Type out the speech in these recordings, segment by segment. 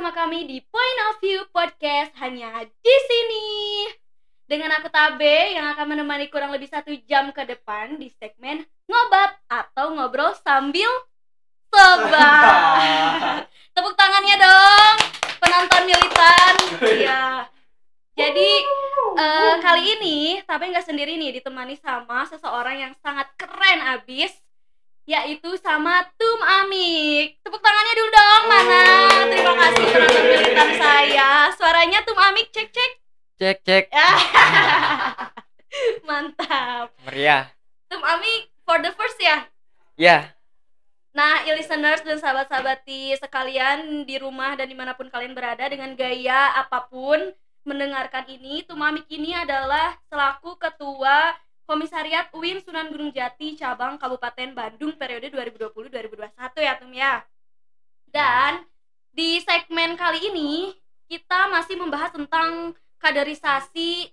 bersama kami di Point of View Podcast hanya di sini. Dengan aku Tabe yang akan menemani kurang lebih satu jam ke depan di segmen ngobat atau ngobrol sambil sobat. Tepuk tangannya dong, penonton militan. Iya. Jadi eh, kali ini Tabe nggak sendiri nih ditemani sama seseorang yang sangat keren abis yaitu sama Tum Amik. Tepuk tangannya dulu dong, mana? Terima kasih penonton militan saya. Suaranya Tum Amik cek cek. Cek cek Mantap. meriah. Tum Amik for the first ya. Ya, Nah, ya listeners dan sahabat-sahabati sekalian di rumah dan di mana pun kalian berada dengan gaya apa pun mendengarkan ini, Tumamik ini adalah selaku ketua Komisariat UIN Sunan Gunung Jati cabang Kabupaten Bandung periode 2020-2021 ya Tum ya. Dan di segmen kali ini kita masih membahas tentang kaderisasi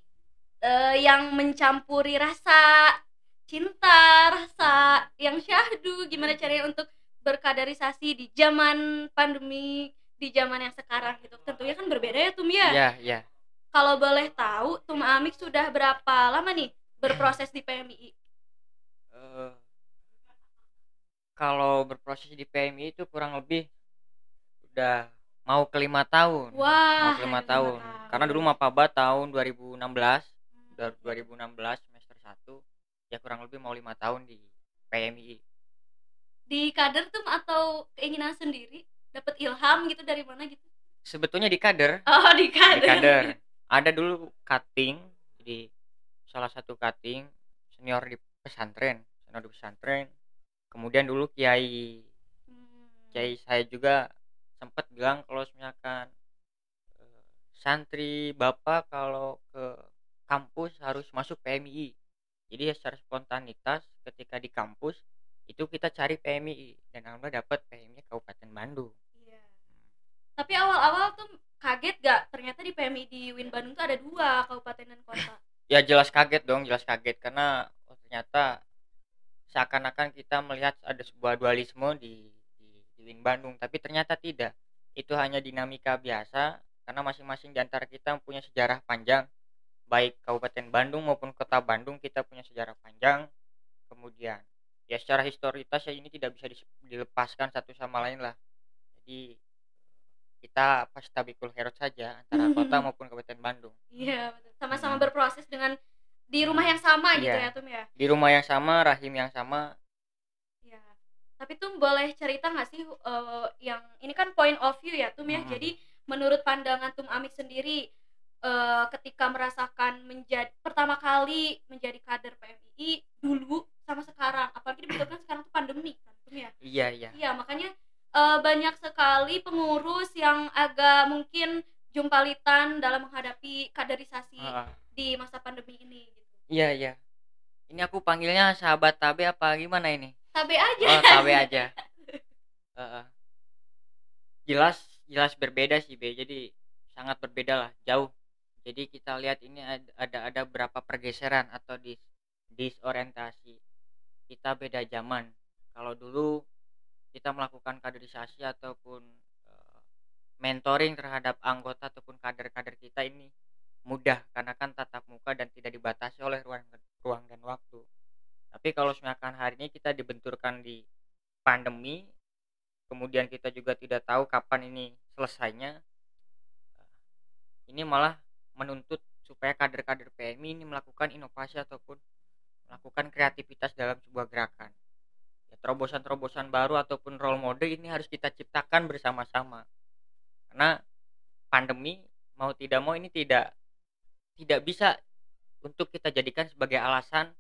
eh, yang mencampuri rasa cinta, rasa yang syahdu, gimana caranya untuk berkaderisasi di zaman pandemi, di zaman yang sekarang gitu. Tentunya kan berbeda ya Tum ya. ya, ya. Kalau boleh tahu, Tum Amik sudah berapa lama nih berproses di PMI? Eh, kalau berproses di PMI itu kurang lebih udah mau ke lima tahun. Wah, mau ke lima tahun. Karena dulu Mapaba tahun 2016, dari 2016 semester 1 ya kurang lebih mau lima tahun di PMI. di kader Tum atau keinginan sendiri dapat ilham gitu dari mana gitu? Sebetulnya di kader, Oh, di di kader. kader. Ada dulu cutting di salah satu cutting senior di pesantren, senior di pesantren. Kemudian dulu kiai Hmm. kiai saya juga sempat bilang kalau misalkan eh, santri bapak kalau ke kampus harus masuk PMI jadi ya secara spontanitas ketika di kampus itu kita cari PMI dan alhamdulillah dapat PMI Kabupaten Bandung Iya. Tapi awal-awal tuh kaget gak? Ternyata di PMI di Win Bandung tuh ada dua kabupaten dan kota. Ya jelas kaget dong jelas kaget. Karena oh, ternyata seakan-akan kita melihat ada sebuah dualisme di, di, di Bandung. Tapi ternyata tidak. Itu hanya dinamika biasa karena masing-masing di antara kita punya sejarah panjang. Baik Kabupaten Bandung maupun Kota Bandung kita punya sejarah panjang. Kemudian ya secara historitas ya ini tidak bisa dilepaskan satu sama lain lah. Jadi kita pas tabikul herot saja antara kota maupun Kabupaten Bandung Iya, betul. Sama-sama Hmm. berproses dengan di rumah yang sama gitu Iya. ya, Tum ya. di rumah yang sama rahim yang sama Iya. Tapi Tum boleh cerita nggak sih eh, yang ini kan point of view ya, Tum ya. Hmm. Jadi menurut pandangan Tum Amik sendiri eh, ketika merasakan menjadi pertama kali menjadi kader PMI dulu sama sekarang, apalagi dibutuhkan sekarang tuh pandemi kan, Tum ya. iya iya Iya, makanya eh, banyak sekali pengurus yang agak mungkin jumpalitan dalam menghadapi kaderisasi Ah, di masa pandemi ini gitu. iya iya. Ini aku panggilnya sahabat tabe apa gimana ini? Tabe aja. oh tabe aja. Heeh. jelas jelas berbeda sih be. Jadi sangat berbeda lah jauh. Jadi kita lihat ini ad- ada ada berapa pergeseran atau dis disorientasi. Kita beda zaman. Kalau dulu kita melakukan kaderisasi ataupun eh, mentoring terhadap anggota ataupun kader-kader kita ini mudah karena kan tatap muka dan tidak dibatasi oleh ruang ruang dan waktu. Tapi kalau misalkan hari ini kita dibenturkan di pandemi kemudian kita juga tidak tahu kapan ini selesainya ini malah menuntut supaya kader-kader PMI ini melakukan inovasi ataupun melakukan kreativitas dalam sebuah gerakan terobosan-terobosan baru ataupun role model ini harus kita ciptakan bersama-sama karena pandemi mau tidak mau ini tidak tidak bisa untuk kita jadikan sebagai alasan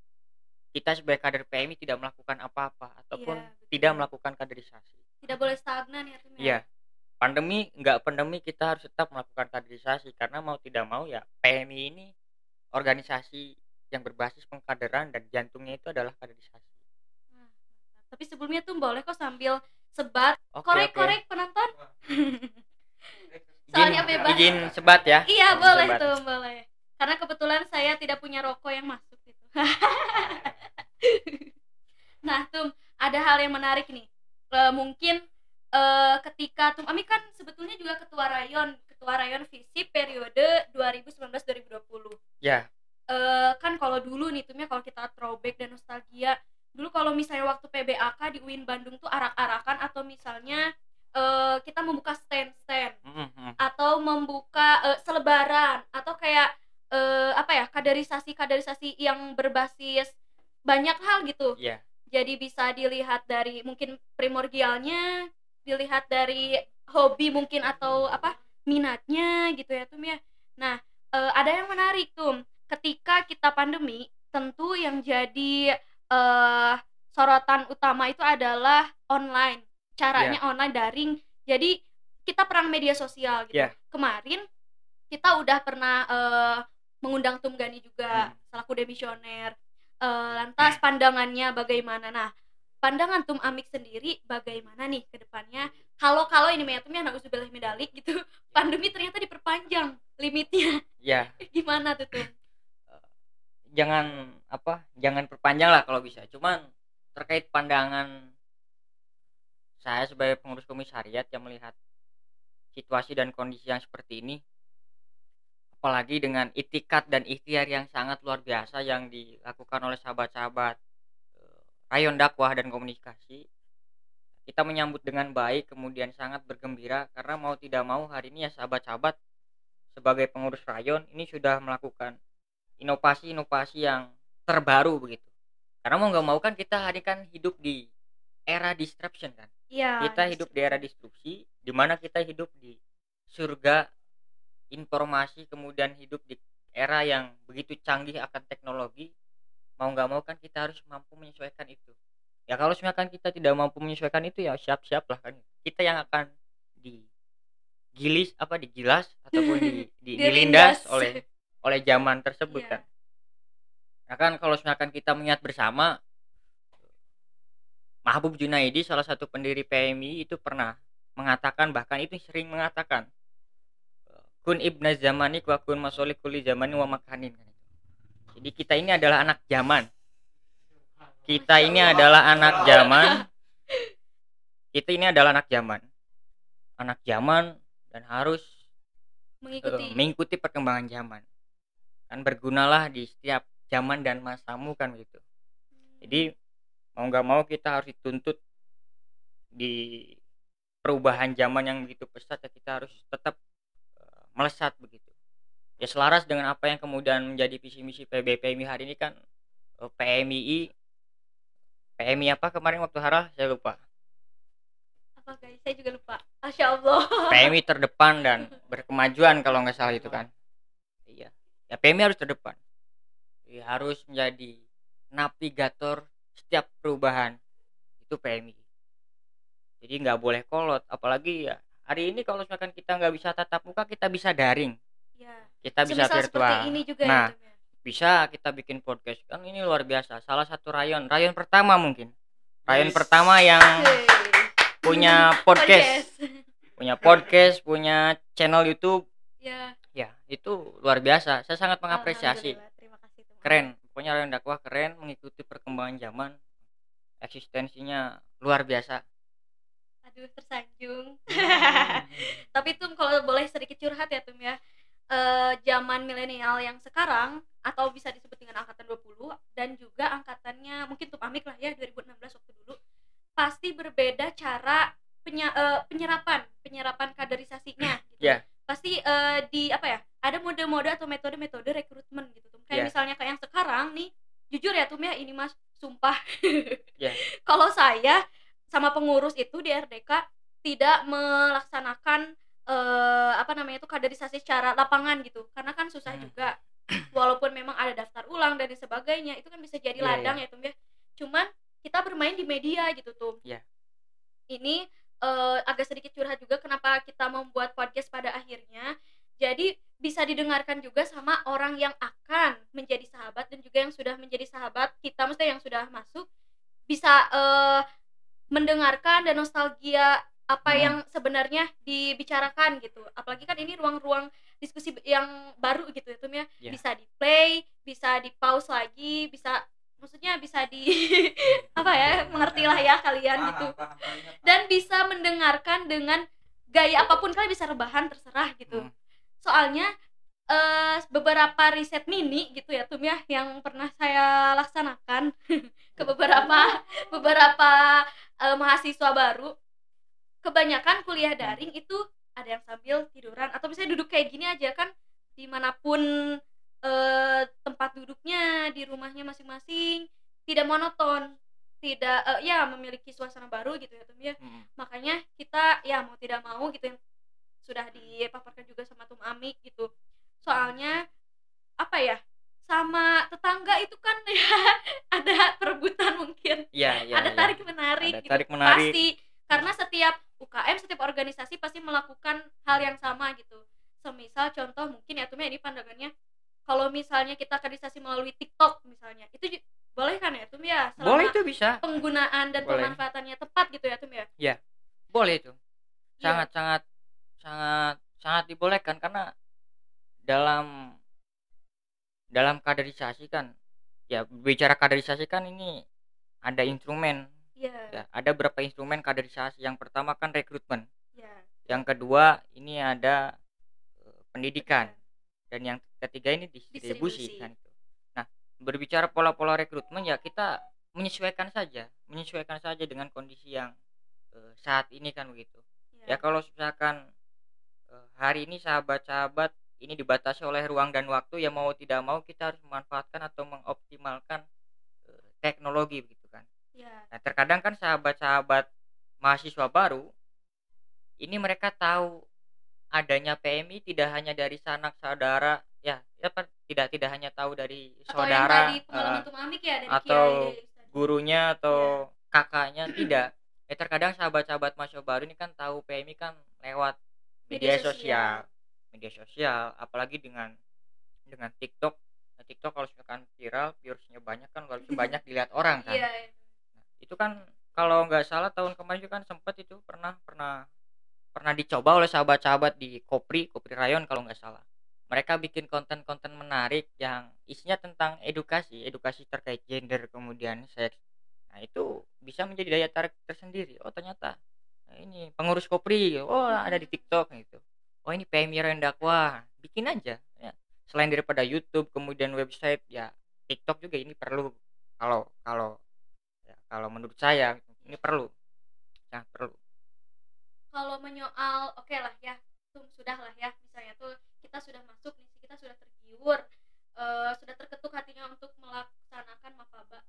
kita sebagai kader PMI tidak melakukan apa-apa ataupun betul. tidak melakukan kaderisasi Tidak boleh stagnan ya, Tum ya. Iya. Pandemi nggak pandemi kita harus tetap melakukan kaderisasi karena mau tidak mau ya PMI ini organisasi yang berbasis pengkaderan dan jantungnya itu adalah kaderisasi. Tapi sebelumnya tuh boleh kok sambil sebat korek-korek penonton. oke. Soalnya Izin- bebas. Izin sebat ya. Iya, Izin boleh sebat. tuh, boleh. Karena kebetulan saya tidak punya rokok yang masuk gitu. nah, Tum, ada hal yang menarik nih. Eh, mungkin eh, ketika Tum Ami kan sebetulnya juga ketua rayon ketua rayon visi periode 2019-2020 Ya, eh kan kalau dulu nih Tumnya kalau kita throwback dan nostalgia dulu kalau misalnya waktu PBAK di UIN Bandung tuh arak-arakan atau misalnya eh, kita membuka stand-stand mm, mm. atau membuka eh, selebaran atau kayak eh, apa ya kaderisasi kaderisasi yang berbasis banyak hal gitu Iya. jadi bisa dilihat dari mungkin primordialnya dilihat dari hobi mungkin atau apa minatnya gitu ya Tum ya nah eh, ada yang menarik Tum ketika kita pandemi tentu yang jadi eh sorotan utama itu adalah online. Caranya online daring. Jadi kita perang media sosial gitu. Iya. kemarin kita udah pernah eh, mengundang Tum Gani juga Hmm. selaku demisioner. Eh, lantas pandangannya bagaimana? Nah pandangan Tum Amik sendiri bagaimana nih ke depannya? Kalau kalau ini ya Tum ya nauzubillah medalik gitu pandemi ternyata diperpanjang limitnya. Ya, gimana tuh Tum jangan apa? Jangan perpanjang lah kalau bisa. Cuman terkait pandangan saya sebagai pengurus komisariat yang melihat situasi dan kondisi yang seperti ini apalagi dengan itikat dan ikhtiar yang sangat luar biasa yang dilakukan oleh sahabat-sahabat eh, rayon dakwah dan komunikasi kita menyambut dengan baik kemudian sangat bergembira karena mau tidak mau hari ini ya sahabat-sahabat sebagai pengurus rayon ini sudah melakukan inovasi-inovasi yang terbaru begitu. Karena mau nggak mau kan kita hari kan hidup di era disruption kan. Iya kita hidup di era disrupsi di mana kita hidup di surga informasi kemudian hidup di era yang begitu canggih akan teknologi mau nggak mau kan kita harus mampu menyesuaikan itu. Ya kalau misalkan kita tidak mampu menyesuaikan itu ya siap-siap lah kan. Kita yang akan digilis apa digilas ataupun di, di- Dilindas. oleh oleh zaman tersebut Iya. kan. Nah kan kalau misalkan kita mengingat bersama Mahbub Junaidi salah satu pendiri PMI itu pernah mengatakan bahkan itu sering mengatakan kun ibna zamanik wa kun masolih kuli zamani wa makanin. Jadi kita ini adalah anak zaman. Kita ini adalah anak zaman. Kita ini adalah anak zaman. Anak zaman dan harus mengikuti. mengikuti perkembangan zaman kan bergunalah di setiap zaman dan masamu kan gitu. Jadi mau nggak mau kita harus dituntut di perubahan zaman yang begitu pesat ya kita harus tetap eh, melesat begitu. Ya selaras dengan apa yang kemudian menjadi visi misi PB PMI hari ini kan eh, PMII PMI apa kemarin waktu harah saya lupa. Apa guys? Saya juga lupa. Masya Allah. PMI terdepan dan berkemajuan kalau nggak salah itu kan. Iya ya PMI harus terdepan. Ya, harus menjadi navigator setiap perubahan itu PMI jadi nggak boleh kolot apalagi ya hari ini kalau misalkan kita nggak bisa tatap muka kita bisa daring. Ya kita bisa Semisal virtual. seperti ini juga Nah, ya, bisa kita bikin podcast. Kan ini luar biasa salah satu rayon. Rayon pertama mungkin. Rayon Yes. pertama yang punya podcast. punya podcast punya channel YouTube. Ya ya itu luar biasa. Saya sangat mengapresiasi. Terima kasih keren. Pokoknya rayon dakwah keren mengikuti perkembangan zaman eksistensinya luar biasa. Aduh tersanjung. Tapi Tum kalau boleh sedikit curhat ya Tum ya. Eh zaman milenial yang sekarang atau bisa disebut dengan angkatan 20 dan juga angkatannya mungkin Tum Amik lah ya 2016 waktu dulu pasti berbeda cara penya- eh, penyerapan penyerapan kaderisasinya gitu. Ya. Pasti eh, di apa ya ada mode-mode atau metode-metode rekrutmen gitu Tum kayak Ya. misalnya kayak yang sekarang nih jujur ya Tum ya ini Mas sumpah Ya. kalau saya sama pengurus itu di RDK tidak melaksanakan eh, apa namanya itu kaderisasi secara lapangan gitu karena kan susah Hmm. juga walaupun memang ada daftar ulang dan sebagainya itu kan bisa jadi Iya, ladang ya Tum ya cuman kita bermain di media gitu Tum Iya. ini eh, agak sedikit curhat juga kenapa kita membuat podcast pada akhirnya jadi bisa didengarkan juga sama orang yang akan menjadi sahabat dan juga yang sudah menjadi sahabat kita maksudnya yang sudah masuk bisa eh, mendengarkan dan nostalgia apa Hmm. yang sebenarnya dibicarakan gitu apalagi kan ini ruang-ruang diskusi yang baru gitu ya Tum ya Ya. bisa di play bisa di pause lagi bisa maksudnya bisa di apa ya mengertilah ya kalian gitu. dan bisa mendengarkan dengan gaya apa pun kalian bisa rebahan terserah gitu. Hmm. soalnya eh, beberapa riset mini gitu ya Tum ya yang pernah saya laksanakan ke beberapa beberapa eh, mahasiswa baru kebanyakan kuliah daring itu ada yang sambil tiduran atau misalnya duduk kayak gini aja kan di mana pun eh, tempat duduknya di rumahnya masing-masing tidak monoton tidak eh, ya memiliki suasana baru gitu ya Tum ya Mm. makanya kita ya mau tidak mau gitu yang sudah dipaparkan juga sama Tum Amik gitu soalnya apa ya sama tetangga itu kan ya ada perebutan mungkin Iya, iya. ada iya. tarik menarik Ada gitu tarik menarik. pasti karena setiap UKM setiap organisasi pasti melakukan hal yang sama gitu semisal contoh mungkin ya Tum ya ini pandangannya kalau misalnya kita kaderisasi melalui TikTok misalnya itu boleh kan ya Tum ya? Selama Boleh itu bisa. penggunaan dan Boleh. pemanfaatannya tepat gitu ya Tum ya? Boleh itu. Iya. Sangat sangat sangat sangat dibolehkan karena dalam dalam kaderisasi kan ya bicara kaderisasi kan ini ada instrumen. Iya. Ya ada berapa instrumen kaderisasi? Yang pertama kan rekrutmen. Iya. Yang kedua ini ada eh, pendidikan dan yang ketiga ini distribusi, Distribusi. kan itu. Nah, berbicara pola-pola rekrutmen ya kita menyesuaikan saja, menyesuaikan saja dengan kondisi yang eh, saat ini kan begitu. Iya. Ya kalau misalkan eh, hari ini sahabat-sahabat ini dibatasi oleh ruang dan waktu ya mau tidak mau kita harus memanfaatkan atau mengoptimalkan eh, teknologi begitu kan. Iya. Nah, terkadang kan sahabat-sahabat mahasiswa baru ini mereka tahu adanya PMI tidak hanya dari sanak saudara ya, ya apa, tidak tidak hanya tahu dari atau yang saudara tadi eh, ya dari atau Kiai dari Ustaz. gurunya atau kakaknya tidak. Ya terkadang sahabat-sahabat mahasiswa baru ini kan tahu PMI kan lewat media, Media sosial. media sosial, apalagi dengan dengan TikTok. Nah, TikTok kalau misalkan viral, viewersnya banyak kan lalu banyak dilihat orang kan. iya iya. Nah, itu kan kalau nggak salah tahun kemarin juga kan sempat itu pernah pernah pernah dicoba oleh sahabat-sahabat di Kopri Kopri Rayon kalau nggak salah. Mereka bikin konten-konten menarik yang isinya tentang edukasi edukasi terkait gender kemudian seks. Nah itu bisa menjadi daya tarik tersendiri. Oh ternyata nah, ini pengurus Kopri oh ada di TikTok gitu. Oh ini PMI Rayon Dakwah bikin aja ya. selain daripada YouTube kemudian website ya TikTok juga ini perlu. Kalau kalau ya, kalau menurut saya ini perlu. Sangat perlu kalau menyoal oke lah ya sudah lah ya misalnya tuh kita sudah masuk nih kita sudah tergiur eh, sudah terketuk hatinya untuk melaksanakan mapaba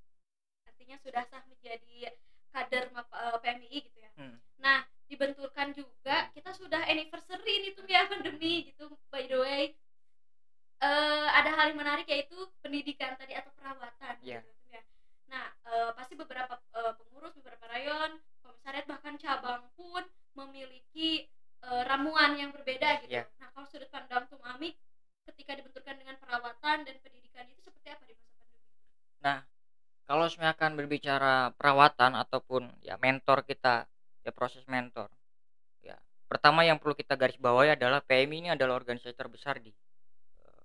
artinya sudah sah menjadi kader Map- eh, PMI gitu ya Hmm. nah dibenturkan juga kita sudah anniversary ini tuh ya pandemi gitu by the way eh ada hal yang menarik yaitu pendidikan tadi atau perawatan Iya. gitu ya. nah eh, pasti beberapa eh, pengurus beberapa rayon komisariat bahkan cabang pun memiliki eh, ramuan yang berbeda gitu Iya. nah kalau sudut pandang Tum Amik ketika dibenturkan dengan perawatan dan pendidikan itu seperti apa di masa pandemi kalau misalkan berbicara perawatan ataupun ya mentor kita ya proses mentor ya pertama yang perlu kita garis bawahi adalah PMI ini adalah organisasi terbesar di eh,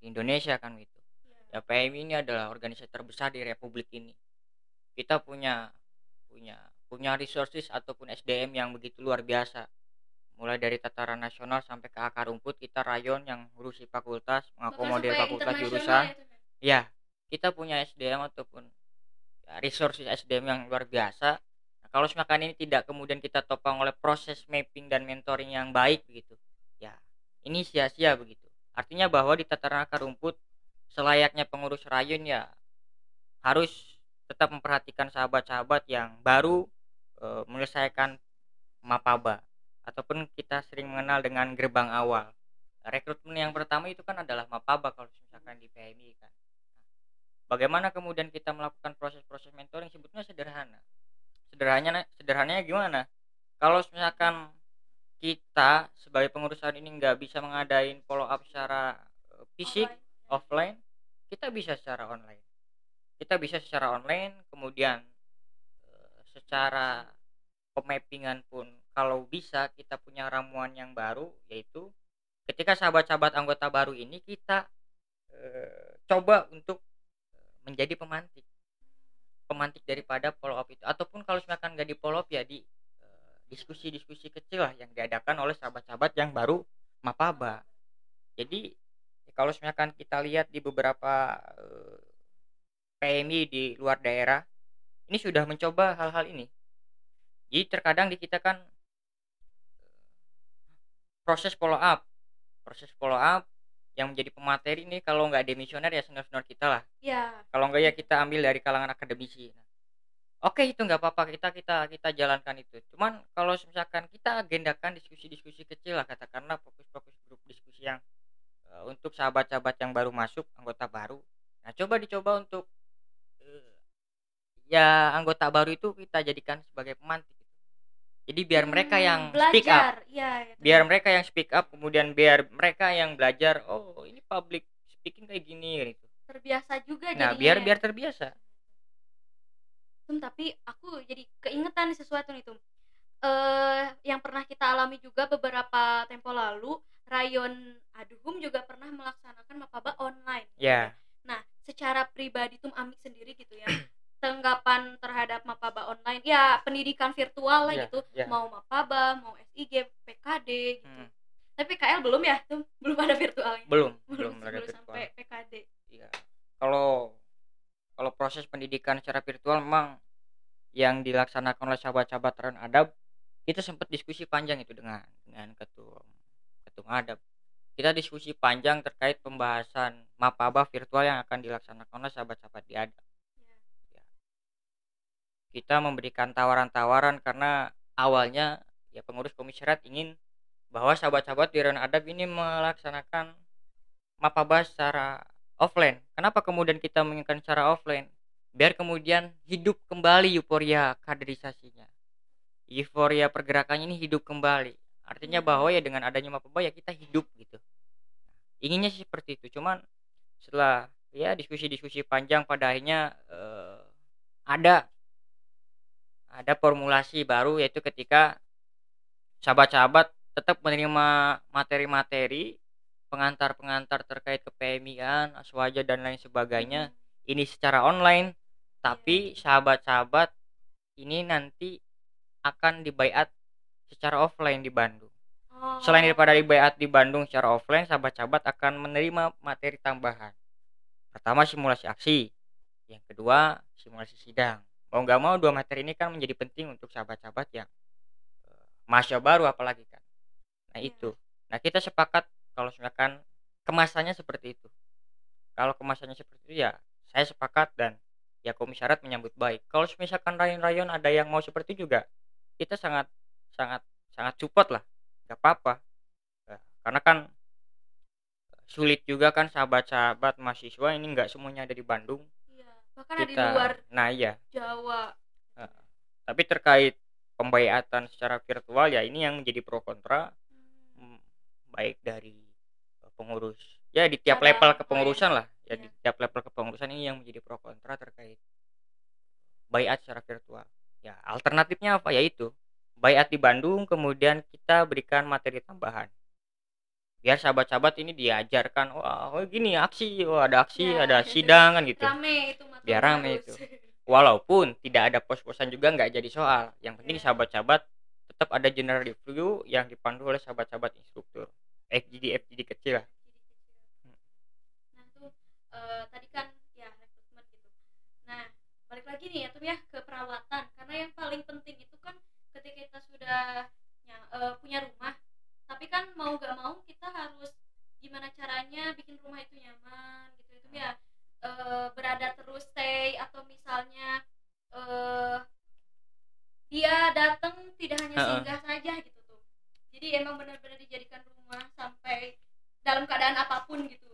di Indonesia kan gitu Iya. ya PMI ini adalah organisasi terbesar di Republik ini kita punya punya punya resources ataupun SDM yang begitu luar biasa. Mulai dari tataran nasional sampai ke akar rumput kita rayon yang ngurusi fakultas mengakomodir fakultas jurusan. ya, ya. ya kita punya SDM ataupun ya, resources SDM yang luar biasa. Nah, kalau misalkan ini tidak kemudian kita topang oleh proses mapping dan mentoring yang baik begitu ya ini sia-sia begitu. Artinya bahwa di tataran akar rumput selayaknya pengurus rayon ya harus tetap memperhatikan sahabat-sahabat yang baru eh, menyelesaikan mapaba. Ataupun kita sering mengenal dengan gerbang awal. Rekrutmen yang pertama itu kan adalah mapaba kalau misalkan di PMI kan. Bagaimana kemudian kita melakukan proses-proses mentoring sebetulnya sederhana. Sederhananya sederhananya gimana? Kalau misalkan kita sebagai pengurusan ini nggak bisa mengadain follow up secara eh, fisik Offline. offline kita bisa secara online. Kita bisa secara online kemudian secara pemappingan pun kalau bisa kita punya ramuan yang baru yaitu ketika sahabat-sahabat anggota baru ini kita eh, coba untuk eh, menjadi pemantik. Pemantik daripada follow up itu. Ataupun kalau misalkan nggak di follow up ya di eh, diskusi-diskusi kecil lah yang diadakan oleh sahabat-sahabat yang baru mapaba. Jadi kalau misalkan kita lihat di beberapa eh, PMI di luar daerah ini sudah mencoba hal-hal ini. Jadi terkadang di kita kan proses follow up. Proses follow up yang menjadi pemateri ini kalau nggak demisioner ya senior-senior kita lah. Ya kalau enggak ya kita ambil dari kalangan akademisi. Nah, oke itu nggak apa-apa. Kita kita kita jalankan itu. Cuman kalau misalkan kita agendakan diskusi-diskusi kecil lah katakanlah fokus-fokus grup diskusi yang eh, untuk sahabat-sahabat yang baru masuk anggota baru. Nah coba dicoba untuk eh, ya anggota baru itu kita jadikan sebagai pemantik gitu. jadi biar mereka Hmm, yang speak up. belajar. Ya itu. biar mereka yang speak up kemudian biar mereka yang belajar oh ini public speaking kayak gini gitu. Terbiasa juga nah biar ya. biar terbiasa. Tum, tapi aku jadi keingetan sesuatu nih tuh eh yang pernah kita alami juga beberapa tempo lalu rayon aduhum juga pernah melaksanakan mapaba online ya. nah secara pribadi tum amik sendiri gitu ya tanggapan terhadap mapaba online ya pendidikan virtual lah Ya, gitu. ya. mau mapaba mau SIG PKD gitu. Hmm, tapi KL belum ya? Tuh belum ada virtualnya. Belum belum belum ada virtual. sampai PKD Iya. kalau kalau proses pendidikan secara virtual memang yang dilaksanakan oleh sahabat-sahabat Rayon Adab kita sempat diskusi panjang itu dengan dengan ketua ketua adab. Kita diskusi panjang terkait pembahasan mapaba virtual yang akan dilaksanakan oleh sahabat-sahabat di adab. Kita memberikan tawaran-tawaran karena awalnya ya pengurus komisariat ingin bahwa sahabat-sahabat di Rayon Adab ini melaksanakan mapaba secara offline. Kenapa kemudian kita menginginkan secara offline? Biar kemudian hidup kembali euforia kaderisasinya. Euforia pergerakannya ini hidup kembali. Artinya Hmm. bahwa ya dengan adanya mapaba ya kita hidup gitu. Inginnya sih seperti itu. Cuman setelah ya diskusi-diskusi panjang pada akhirnya eh, ada ada formulasi baru yaitu ketika sahabat-sahabat tetap menerima materi-materi pengantar-pengantar terkait kepemian, aswaja dan lain sebagainya ini secara online tapi sahabat-sahabat ini nanti akan dibaiat secara offline di Bandung. Oh. Selain daripada dibaiat di Bandung secara offline, sahabat-sahabat akan menerima materi tambahan. Pertama simulasi aksi, yang kedua simulasi sidang. Mau nggak mau dua materi ini kan menjadi penting untuk sahabat-sahabat yang eh, mahasiswa baru apalagi kan. Nah Iya. itu. Nah kita sepakat kalau misalkan kemasannya seperti itu. Kalau kemasannya seperti itu ya saya sepakat dan ya komisarat menyambut baik. Kalau misalkan rayon-rayon ada yang mau seperti itu juga, kita sangat sangat sangat support lah, nggak apa-apa. Ya, karena kan sulit juga kan sahabat-sahabat mahasiswa ini nggak semuanya ada di Bandung. Bahkan ada di Kita, luar nah iya. Jawa Tapi terkait pembayatan secara virtual ya ini yang menjadi pro kontra Hmm. mm, baik dari pengurus ya di tiap Cara level kepengurusan ya? lah ya di Iya. tiap level kepengurusan ini yang menjadi pro kontra terkait bayat secara virtual ya alternatifnya apa yaitu bayat di Bandung kemudian kita berikan materi tambahan biar sahabat-sahabat ini diajarkan wah oh gini aksi oh ada aksi Ya. ada sidang kan gitu rame itu Biar rame harus. itu. walaupun tidak ada pos-posan juga nggak jadi soal yang penting Ya. sahabat-sahabat tetap ada general review yang dipandu oleh sahabat-sahabat instruktur FGD FGD kecil lah nah tuh eh, tadi kan ya rekrutmen gitu nah balik lagi nih ya tuh ya ke perawatan karena yang paling penting itu kan ketika kita sudah nya- eh, punya rumah tapi kan mau gak mau kita harus gimana caranya bikin rumah itu nyaman gitu. Itu ya eh, berada terus stay atau misalnya eh dia datang tidak hanya singgah saja gitu tuh. Jadi emang benar-benar dijadikan rumah sampai dalam keadaan apa pun gitu.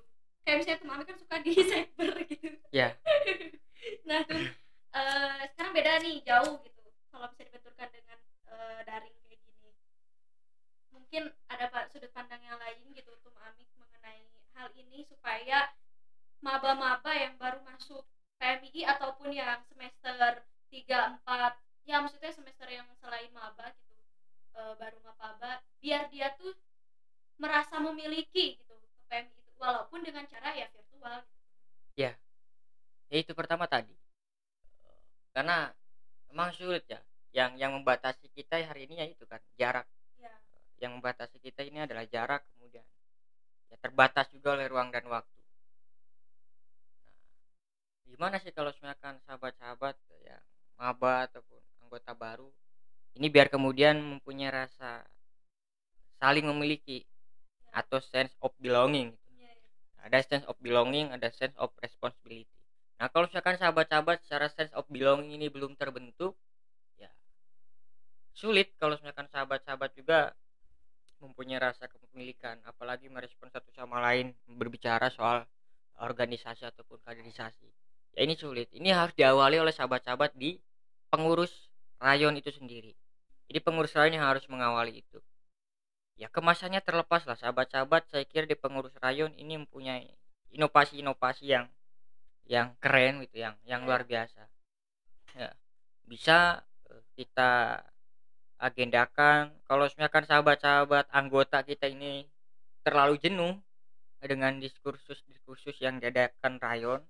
Kayak misalnya mami kan suka di cyber gitu. Ya. Nah tuh eh, sekarang beda nih jauh gitu. Kalau bisa dibenturkan dengan eh, daring kayak gini mungkin ada pak sudut pandang yang lain gitu untuk Amik mengenai hal ini supaya maba-maba yang baru masuk PMI ataupun yang semester 3 4 ya maksudnya semester yang selain maba gitu eh, baru maba biar dia tuh merasa memiliki gitu ke PMI itu walaupun dengan cara ya virtual gitu. Ya itu pertama tadi. Karena memang sulit ya. Yang yang membatasi kita hari ini ya itu kan jarak. Iya. Yang membatasi kita ini adalah jarak kemudian ya terbatas juga oleh ruang dan waktu. Nah, gimana sih kalau misalkan sahabat-sahabat yang maba ataupun anggota baru ini biar kemudian mempunyai rasa saling memiliki atau sense of belonging. Ada sense of belonging, ada sense of responsibility. Nah, kalau misalkan sahabat-sahabat secara sense of belonging ini belum terbentuk, ya sulit kalau misalkan sahabat-sahabat juga mempunyai rasa kepemilikan, apalagi merespon satu sama lain berbicara soal organisasi ataupun kaderisasi. Ya ini sulit. Ini harus diawali oleh sahabat-sahabat di pengurus rayon itu sendiri. Jadi pengurus rayon yang harus mengawali itu. Ya kemasannya terlepas lah sahabat-sahabat. Saya kira di pengurus rayon ini mempunyai inovasi-inovasi yang yang keren gitu, yang yang Iya. luar biasa. Ya bisa eh, kita agendakan kalau misalkan sahabat-sahabat anggota kita ini terlalu jenuh dengan diskursus-diskursus yang diadakan rayon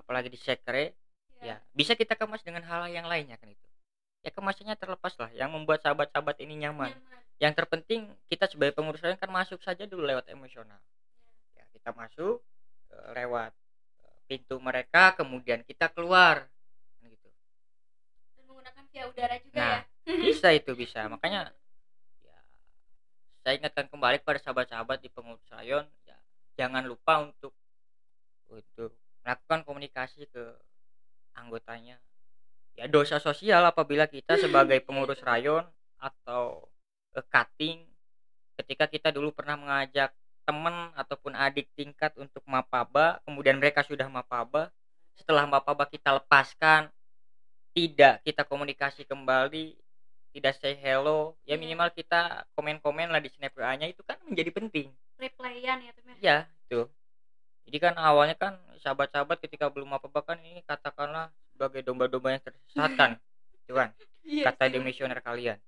apalagi di sekre Iya. ya bisa kita kemas dengan hal yang lainnya kan itu ya kemasannya terlepas lah yang membuat sahabat-sahabat ini nyaman. Nyaman. yang terpenting kita sebagai pengurus rayon kan masuk saja dulu lewat emosional. Ya. Kita masuk eh, lewat eh, pintu mereka kemudian kita keluar. Kan gitu. Dan menggunakan via udara juga Nah, ya. bisa itu bisa. Makanya ya saya ingatkan kembali kepada sahabat-sahabat di pengurus rayon ya jangan lupa untuk untuk melakukan komunikasi ke anggotanya ya dosa sosial apabila kita sebagai pengurus rayon atau eh, cutting ketika kita dulu pernah mengajak teman ataupun adik tingkat untuk mapaba kemudian mereka sudah mapaba setelah mapaba kita lepaskan tidak kita komunikasi kembali tidak say hello ya Iya. minimal kita komen-komen lah di snap nya itu kan menjadi penting Replayan ya, Tem ya. ya itu jadi kan awalnya kan sahabat-sahabat ketika belum apa-apa kan ini katakanlah sebagai domba-domba yang tersesatkan itu kan Iya kata di misioner kalian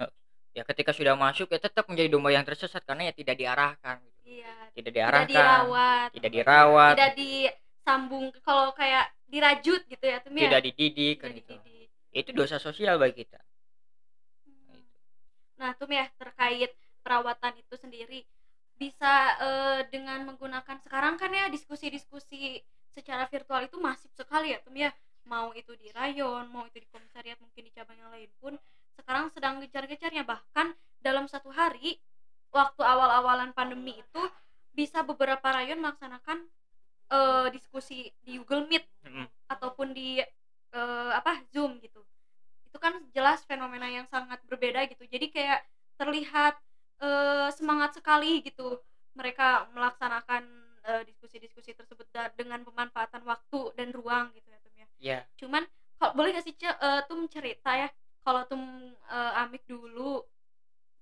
Eh, ya ketika sudah masuk ya tetap menjadi domba yang tersesat karena ya tidak diarahkan Iya. tidak Tidak diarahkan dirawat. tidak dirawat Tidak disambung kalau kayak dirajut gitu ya, Tem ya. tidak dididik kan Tidak itu dididik. itu dosa sosial bagi kita Hmm. Nah, Tum ya terkait perawatan itu sendiri bisa eh, dengan menggunakan sekarang kan ya diskusi-diskusi secara virtual itu masif sekali ya, Tum ya. Mau itu di rayon, mau itu di komisariat, mungkin di cabang yang lain pun sekarang sedang gencar-gencarnya bahkan dalam satu hari waktu awal-awalan pandemi itu bisa beberapa rayon melaksanakan eh, diskusi di Google Meet Mm-mm. ataupun di eh, apa Zoom gitu. Itu kan jelas fenomena yang sangat berbeda gitu. Jadi kayak terlihat eh, semangat sekali gitu mereka melaksanakan diskusi-diskusi tersebut da- dengan pemanfaatan waktu dan ruang gitu ya Tum ya ya cuman kalau boleh nggak sih eh, Tum cerita ya kalau Tum eh, Amik dulu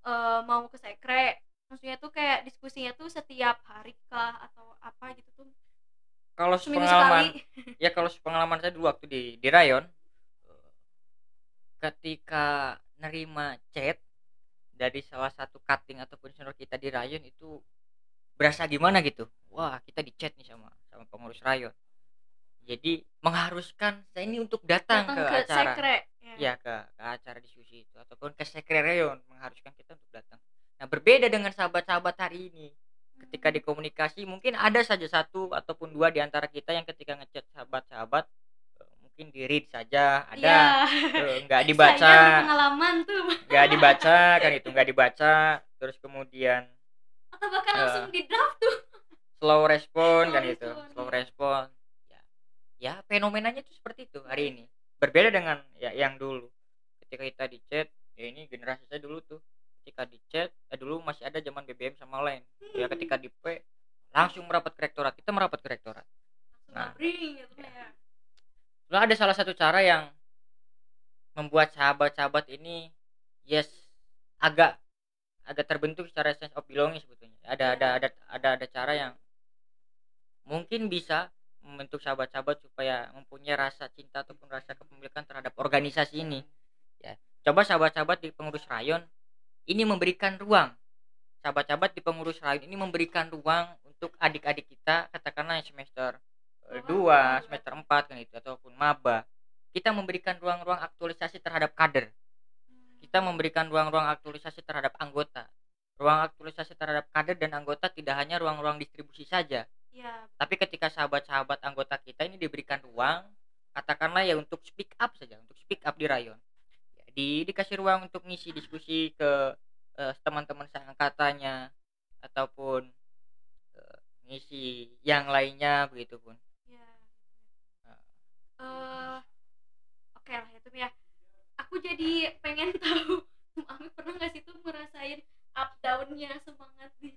eh, mau ke sekre maksudnya tuh kayak diskusinya tuh setiap hari kah atau apa gitu tuh kalau pengalaman sekali. ya kalau pengalaman saya dulu waktu di di rayon ketika nerima chat dari salah satu cutting ataupun senior kita di rayon itu berasa gimana gitu. Wah kita di chat nih sama sama pengurus rayon jadi mengharuskan saya ini untuk datang, datang ke, ke, acara. sekre ya. Ke, ke acara diskusi itu ataupun ke sekre rayon mengharuskan kita untuk datang. Nah berbeda dengan sahabat-sahabat hari ini. Ketika Hmm. dikomunikasi mungkin ada saja satu ataupun dua di antara kita yang ketika ngechat sahabat-sahabat eh, mungkin di read saja ada. Eh, nggak Saya dibaca pengalaman tuh. Nggak dibaca kan itu nggak dibaca. Terus kemudian atau bahkan Eh. langsung di draft tuh. Slow respon Slow kan itu slow iya. respon ya ya fenomenanya itu seperti itu hari ini. Berbeda dengan ya yang dulu. Ketika kita di chat ya ini generasi saya dulu tuh. Ketika di chat eh, dulu masih ada zaman BBM sama lain ya ketika di P langsung merapat ke rektorat. Kita merapat ke rektorat. Nah. gitu ya. Lalu ada salah satu cara yang membuat sahabat-sahabat ini yes agak agak terbentuk secara sense of belonging sebetulnya. Ada ada ada ada ada cara yang mungkin bisa membentuk sahabat-sahabat supaya mempunyai rasa cinta ataupun rasa kepemilikan terhadap organisasi ini. Ya, coba sahabat-sahabat di pengurus rayon ini memberikan ruang. Sahabat-sahabat di pengurus rayon ini memberikan ruang untuk adik-adik kita katakanlah semester eh, Bawah dua dua. semester empat kan itu ataupun maba kita memberikan ruang-ruang aktualisasi terhadap kader kita memberikan ruang-ruang aktualisasi terhadap anggota ruang aktualisasi terhadap kader dan anggota tidak hanya ruang-ruang distribusi saja Iya, tapi ketika sahabat-sahabat anggota kita ini diberikan ruang katakanlah ya untuk speak up saja untuk speak up di rayon ya, di dikasih ruang untuk ngisi diskusi ke eh, teman-teman seangkatannya ataupun eh, ngisi yang lainnya begitu pun iya. Nah. Eh, oke lah itu ya. Aku jadi pengen tahu, Ami pernah nggak sih tuh ngerasain up downnya semangat di?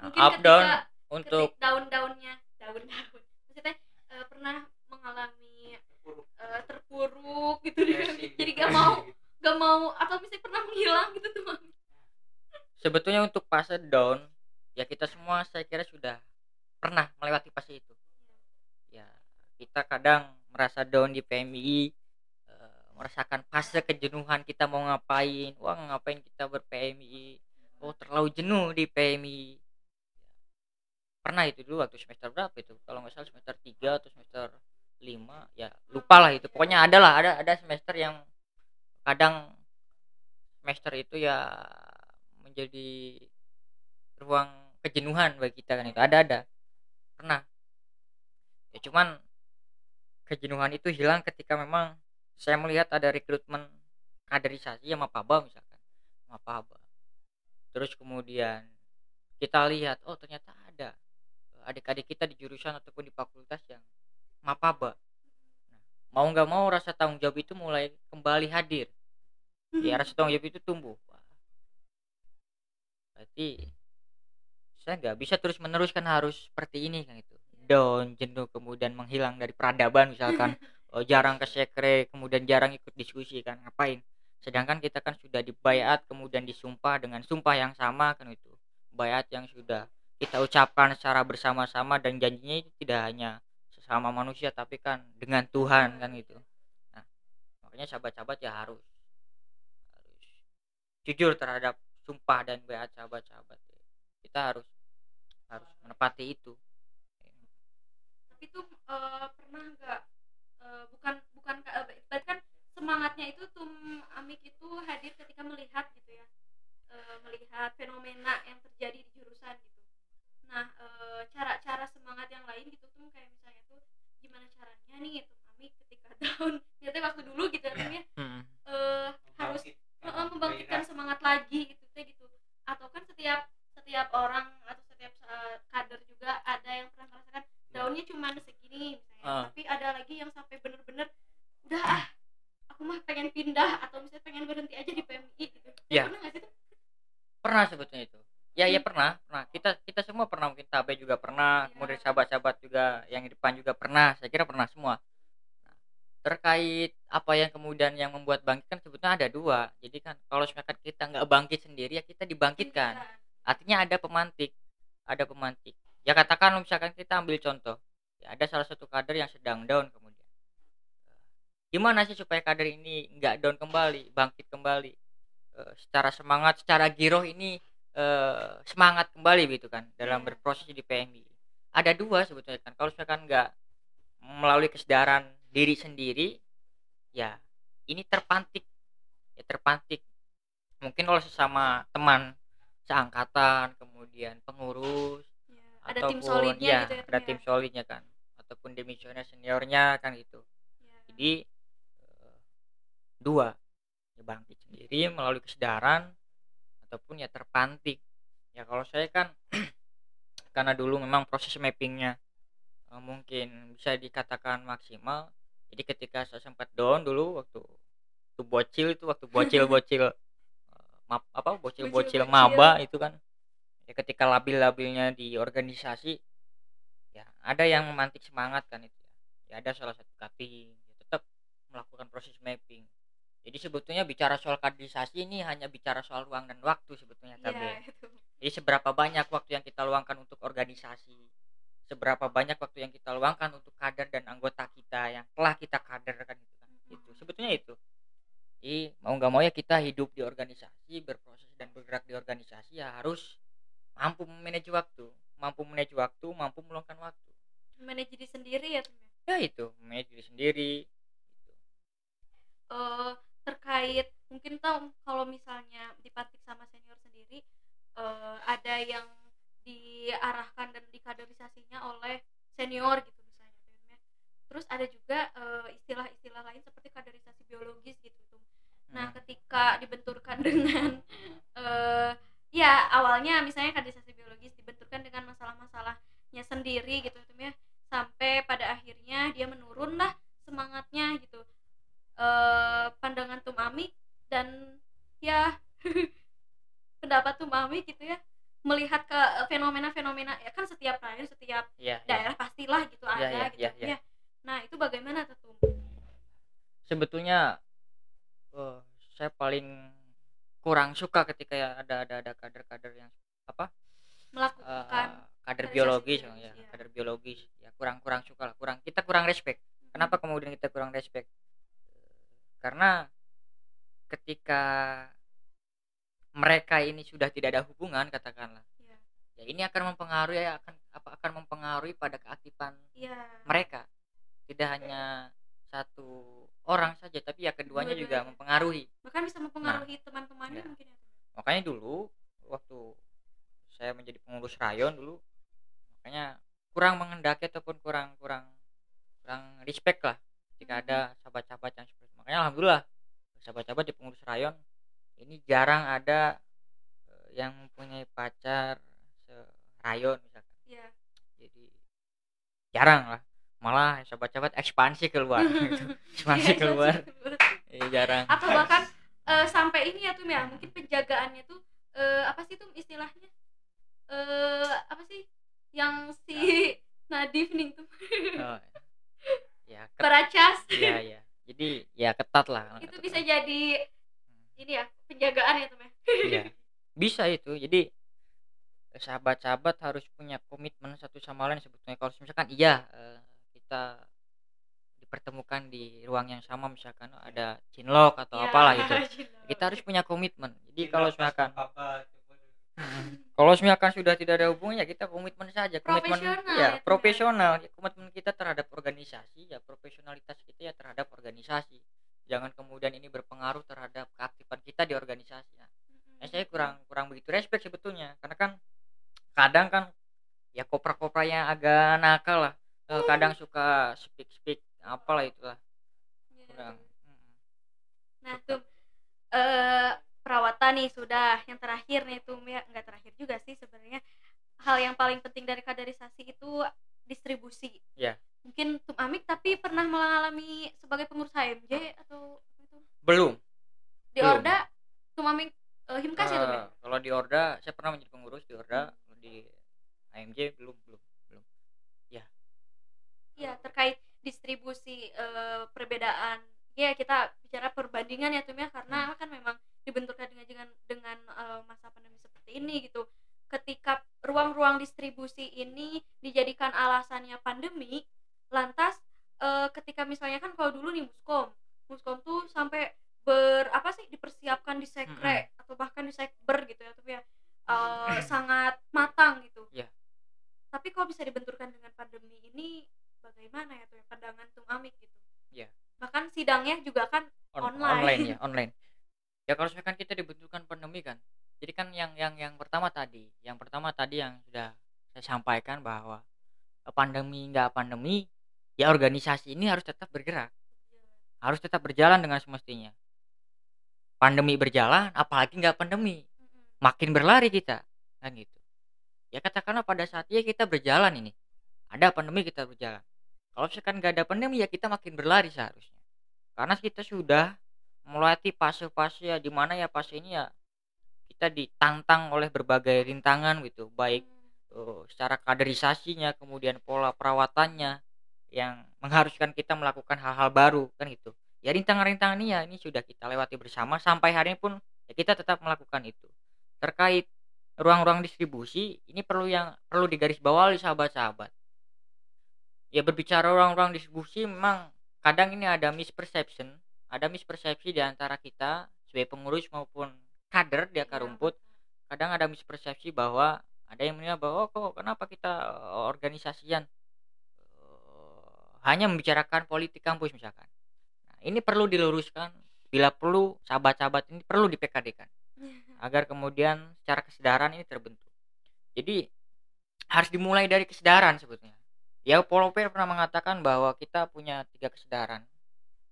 Nah, Mungkin up ketika- down untuk daun-daunnya, daun-daun. Maksudnya eh, pernah mengalami eh, terpuruk gitu PMI. Jadi gak mau, gak mau atau misalnya pernah menghilang gitu tuh sebetulnya untuk fase down ya kita semua saya kira sudah pernah melewati fase itu. Ya kita kadang merasa down di PMI eh, merasakan fase kejenuhan kita mau ngapain wah ngapain kita ber PMI oh terlalu jenuh di PMI pernah itu dulu waktu semester berapa itu? Kalau nggak salah semester 3 atau semester 5 ya lupa lah itu. Pokoknya ada lah ada ada semester yang kadang semester itu ya menjadi ruang kejenuhan bagi kita kan itu. Ada ada. Pernah. Ya cuman kejenuhan itu hilang ketika memang saya melihat ada rekrutmen kaderisasi ya Mapaba misalkan Mapaba terus kemudian kita lihat oh ternyata ada adik-adik kita di jurusan ataupun di fakultas yang Mapaba. Nah, mau nggak mau rasa tanggung jawab itu mulai kembali hadir. Ya rasa tanggung jawab itu tumbuh. Wah. berarti saya nggak bisa terus meneruskan harus seperti ini kan itu. Down jenuh kemudian menghilang dari peradaban misalkan. Oh, jarang ke sekre kemudian jarang ikut diskusi kan. Ngapain? Sedangkan kita kan sudah dibayat kemudian disumpah dengan sumpah yang sama kan itu. Bayat yang sudah kita ucapkan secara bersama-sama dan janjinya itu tidak hanya sesama manusia tapi kan dengan Tuhan kan itu nah makanya sahabat-sahabat ya harus harus jujur terhadap sumpah dan bayat sahabat-sahabat. Kita harus harus menepati itu. Tapi tuh eh, pernah nggak eh, bukan bukan ka- berarti kan semangatnya itu tuh Amik itu hadir ketika melihat gitu ya eh, melihat fenomena yang terjadi di jurusan gitu nah eh, terkait apa yang kemudian yang membuat bangkit kan sebetulnya ada dua. Jadi kan kalau misalkan kita nggak bangkit sendiri ya kita dibangkitkan. Artinya ada pemantik ada pemantik. Ya katakan misalkan kita ambil contoh ya ada salah satu kader yang sedang down kemudian. Gimana sih supaya kader ini nggak down kembali bangkit kembali? Eh, secara semangat secara giroh ini eh, semangat kembali gitu kan dalam Iya. berproses di PMI ada dua sebetulnya kan. Kalau misalkan nggak melalui kesadaran diri sendiri ya ini terpantik ya terpantik mungkin oleh sesama teman seangkatan kemudian pengurus Ya, ada tim solidnya ya, gitu ya ada Tim, tim ya. solidnya kan ataupun demisioner seniornya kan gitu Ya. jadi eh, dua ya bangkit sendiri melalui kesadaran ataupun ya terpantik ya kalau saya kan karena dulu memang proses mappingnya eh, mungkin bisa dikatakan maksimal jadi ketika saya sempat down dulu waktu waktu bocil itu waktu bocil bocil map apa bocil bocil Bocil-bocil. maba itu kan ya ketika labil-labilnya di organisasi ya ada yang memantik semangat kan itu ya, ya ada salah satu cutting ya tetap melakukan proses mapping jadi sebetulnya bicara soal kaderisasi ini hanya bicara soal ruang dan waktu sebetulnya Iya, Tabe. itu. Jadi seberapa banyak waktu yang kita luangkan untuk organisasi, seberapa banyak waktu yang kita luangkan untuk kader dan anggota kita yang telah kita kaderkan itu kan. Itu sebetulnya itu. Jadi mau nggak mau ya kita hidup di organisasi, berproses dan bergerak di organisasi ya harus mampu memanage waktu, mampu manage waktu, mampu meluangkan waktu. manage diri sendiri ya Tum, ya? ya itu manage diri sendiri gitu. Eh, terkait mungkin tau kalau misalnya dipantik sama senior sendiri eh, ada yang diarahkan dan dikaderisasinya oleh senior gitu misalnya ya. terus ada juga eh, istilah-istilah lain seperti kaderisasi biologis gitu Tum. nah Hmm. ketika dibenturkan dengan eh ya awalnya misalnya kaderisasi biologis dibenturkan dengan masalah-masalahnya sendiri gitu ya sampai pada akhirnya dia menurun lah semangatnya gitu eh pandangan Tum Ami dan ya pendapat Tum Ami gitu ya melihat ke fenomena-fenomena ya kan setiap setiap Iya, iya. daerah pastilah gitu Iya, ada iya, gitu. iya, iya. ya nah itu bagaimana tuh sebetulnya eh, saya paling kurang suka ketika ya ada ada ada kader-kader yang apa eh, melakukan kader kaderisasi biologis ya iya. kader biologis. Ya kurang kurang suka lah kurang kita kurang respect. Kenapa kemudian kita kurang respect? Eh, karena ketika mereka ini sudah tidak ada hubungan katakanlah Iya. ya ini akan mempengaruhi ya akan apa akan mempengaruhi pada keaktifan Iya. mereka tidak hanya satu orang saja tapi ya keduanya juga mempengaruhi bahkan bisa mempengaruhi Nah, teman-temannya ya. mungkin ya makanya dulu waktu saya menjadi pengurus rayon dulu makanya kurang mengendaki ataupun kurang kurang kurang respect lah jika Hmm. ada sahabat-sahabat yang seperti makanya alhamdulillah sahabat-sahabat di pengurus rayon ini jarang ada eh, yang mempunyai pacar rayon misalkan. Iya. jadi jarang lah. Malah sahabat-sahabat ekspansi keluar gitu. ekspansi Iya, keluar. ekspansi Eh, jarang. Atau bahkan eh, sampai ini ya Tum ya mungkin penjagaannya tuh eh, apa sih Tum istilahnya? Eh apa sih yang si Nadif nih tuh Oh, ya. Beracas ya ya jadi ya ketat lah itu ketat bisa lah. jadi ini ya penjagaan ya Tum ya? Iya. bisa itu jadi eh, sahabat-sahabat harus punya komitmen satu sama lain sebetulnya. Kalau misalkan iya eh, kita dipertemukan di ruang yang sama misalkan ada cinlok atau Ya, apalah gitu. cinlok. kita harus punya komitmen. Jadi kalau misalkan kalau misalkan sudah tidak ada hubungannya kita komitmen saja. Komitmen Profesional ya ya, ya. profesional. Ya, komitmen kita terhadap organisasi ya profesionalitas kita ya terhadap organisasi jangan kemudian ini berpengaruh terhadap keaktifan kita di organisasi Nah, ya saya kurang kurang begitu respect sebetulnya karena kan kadang kan ya kopra-kopra yang agak nakal lah Eh, kadang suka speak speak apalah itulah Ya. kurang Mm-mm. Nah, tuh eh perawatan nih sudah. Yang terakhir nih tuh ya enggak terakhir juga sih sebenarnya. Hal yang paling penting dari kaderisasi itu distribusi. Ya. Mungkin Tum Amik tapi pernah mengalami sebagai pengurus HMJ atau apa itu? belum Di Belum. Orda Tum Amik eh, Himkas ya Tum ya? Eh, kalau di Orda saya pernah menjadi pengurus di Orda kalau di AMJ belum belum belum Iya, terkait distribusi eh, perbedaan. Ya, kita bicara perbandingan ya Tum ya karena kan memang dibenturkan dengan dengan dengan eh, masa pandemi seperti ini gitu. Ketika ruang-ruang distribusi ini dijadikan alasannya pandemi, lantas eh, ketika misalnya kan kalau dulu nih Muskom, Muskom tuh sampai ber apa sih dipersiapkan di sekre atau bahkan di sekber gitu ya Tum ya. Eh, sangat matang gitu. Iya. Tapi kalau bisa dibenturkan dengan pandemi ini bagaimana ya tuh ya pandangan Tum Amik gitu. Iya. Bahkan sidangnya juga kan On- Online. online ya online ya kalau misalkan kita dibenturkan pandemi kan jadi kan yang yang yang pertama tadi yang pertama tadi yang sudah saya sampaikan bahwa eh, pandemi nggak pandemi ya organisasi ini harus tetap bergerak. Harus tetap berjalan dengan semestinya. Pandemi berjalan apalagi nggak pandemi. Makin berlari kita kan gitu. Ya katakanlah pada saat ya kita berjalan ini. Ada pandemi kita berjalan. Kalau misalkan nggak ada pandemi ya kita makin berlari seharusnya. Karena kita sudah melewati fase-fase ya di mana ya fase ini ya kita ditantang oleh berbagai rintangan gitu. Baik eh, secara kaderisasinya kemudian pola perawatannya yang mengharuskan kita melakukan hal-hal baru kan gitu. Ya rintangan-rintangan ini ya ini sudah kita lewati bersama. Sampai hari ini pun ya kita tetap melakukan itu. Terkait ruang-ruang distribusi ini perlu yang perlu digarisbawahi sahabat-sahabat. Ya berbicara ruang-ruang distribusi memang kadang ini ada misperception ada mispersepsi di antara kita sebagai pengurus maupun kader di akar Iya, rumput. kadang ada mispersepsi bahwa ada yang menilai bahwa oh, kok kenapa kita eh, organisasian hanya membicarakan politik kampus misalkan. Nah, ini perlu diluruskan bila perlu sahabat-sahabat ini perlu di PKD-kan agar kemudian secara kesadaran ini terbentuk. Jadi harus dimulai dari kesadaran sebetulnya. Ya Paulo Freire pernah mengatakan bahwa kita punya tiga kesadaran.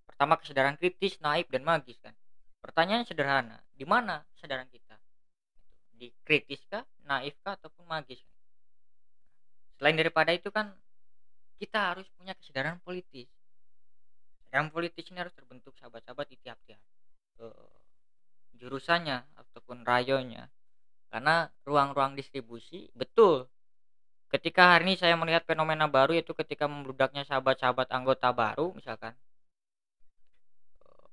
Pertama kesadaran kritis, naif dan magis kan. Pertanyaan sederhana, di mana kesadaran kita? Di kritis kah, naif kah ataupun magis? Selain daripada itu kan kita harus punya kesadaran politis. Kesadaran politis ini harus terbentuk sahabat-sahabat di tiap-tiap uh, jurusannya ataupun rayonya. Karena ruang-ruang distribusi betul ketika hari ini saya melihat fenomena baru yaitu ketika membludaknya sahabat-sahabat anggota baru misalkan eh,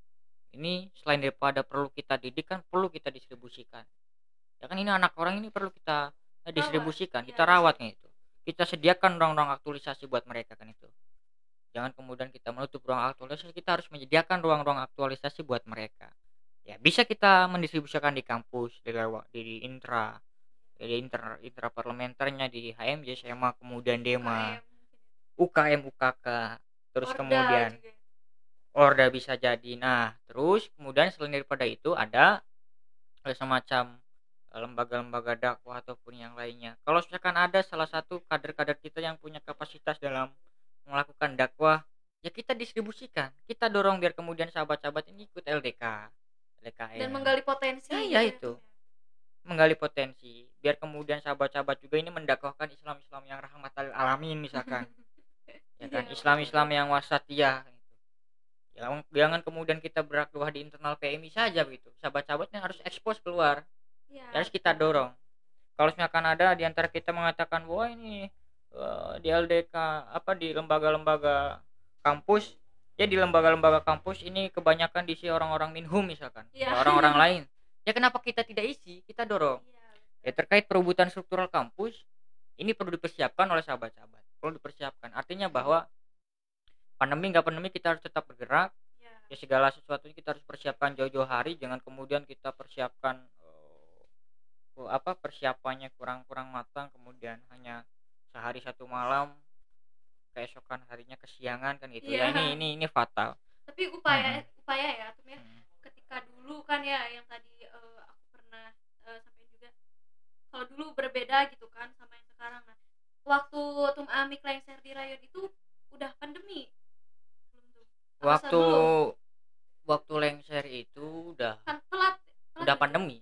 ini selain daripada perlu kita didik kan perlu kita distribusikan. Ya kan ini anak orang ini perlu kita eh, distribusikan Rawat, kita iya, rawatnya itu kita sediakan ruang-ruang aktualisasi buat mereka kan itu. Jangan kemudian kita menutup ruang aktualisasi kita harus menyediakan ruang-ruang aktualisasi buat mereka. Ya bisa kita mendistribusikan di kampus di lewat di intra di inter intra parlementernya di HMJ SMA kemudian Dema UKM UKK terus Orda kemudian juga. Orda bisa jadi. Nah terus kemudian selain daripada itu ada semacam lembaga-lembaga dakwah ataupun yang lainnya. Kalau misalkan ada salah satu kader-kader kita yang punya kapasitas dalam melakukan dakwah ya kita distribusikan. Kita dorong biar kemudian sahabat-sahabat ini ikut LDK LDKM dan menggali potensi Ya, gitu ya itu. menggali potensi. Biar kemudian sahabat-sahabat juga ini mendakwahkan Islam-Islam yang rahmatal alamin misalkan. Ya kan? Iya, Islam-Islam yang wasatiyah gitu. Jangan, jangan kemudian kita berdakwah di internal PMI saja begitu sahabat-sahabatnya harus ekspos keluar Iya, harus kita dorong. Kalau misalkan ada di antara kita mengatakan bahwa ini eh, di LDK apa di lembaga-lembaga kampus ya di lembaga-lembaga kampus ini kebanyakan diisi orang-orang minhum misalkan Iya. ya, orang-orang lain. Ya kenapa kita tidak isi? Kita dorong. Iya, ya terkait perebutan struktural kampus ini perlu dipersiapkan oleh sahabat-sahabat. Perlu dipersiapkan. Artinya bahwa pandemi nggak pandemi kita harus tetap bergerak. Iya. ya segala sesuatunya kita harus persiapkan jauh-jauh hari jangan kemudian kita persiapkan apa persiapannya kurang-kurang matang kemudian hanya sehari satu malam keesokan harinya kesiangan kan gitu ya. Iya. ini ini ini fatal. Tapi upaya upaya ya Hmm. ketika dulu kan ya yang tadi eh, aku pernah eh, sampaikan juga kalau dulu berbeda gitu kan sama yang sekarang. Nah waktu tum amik lengser di rayon itu udah pandemi. Belum tuh. Apa waktu waktu lengser itu udah kan telat, telat udah pandemi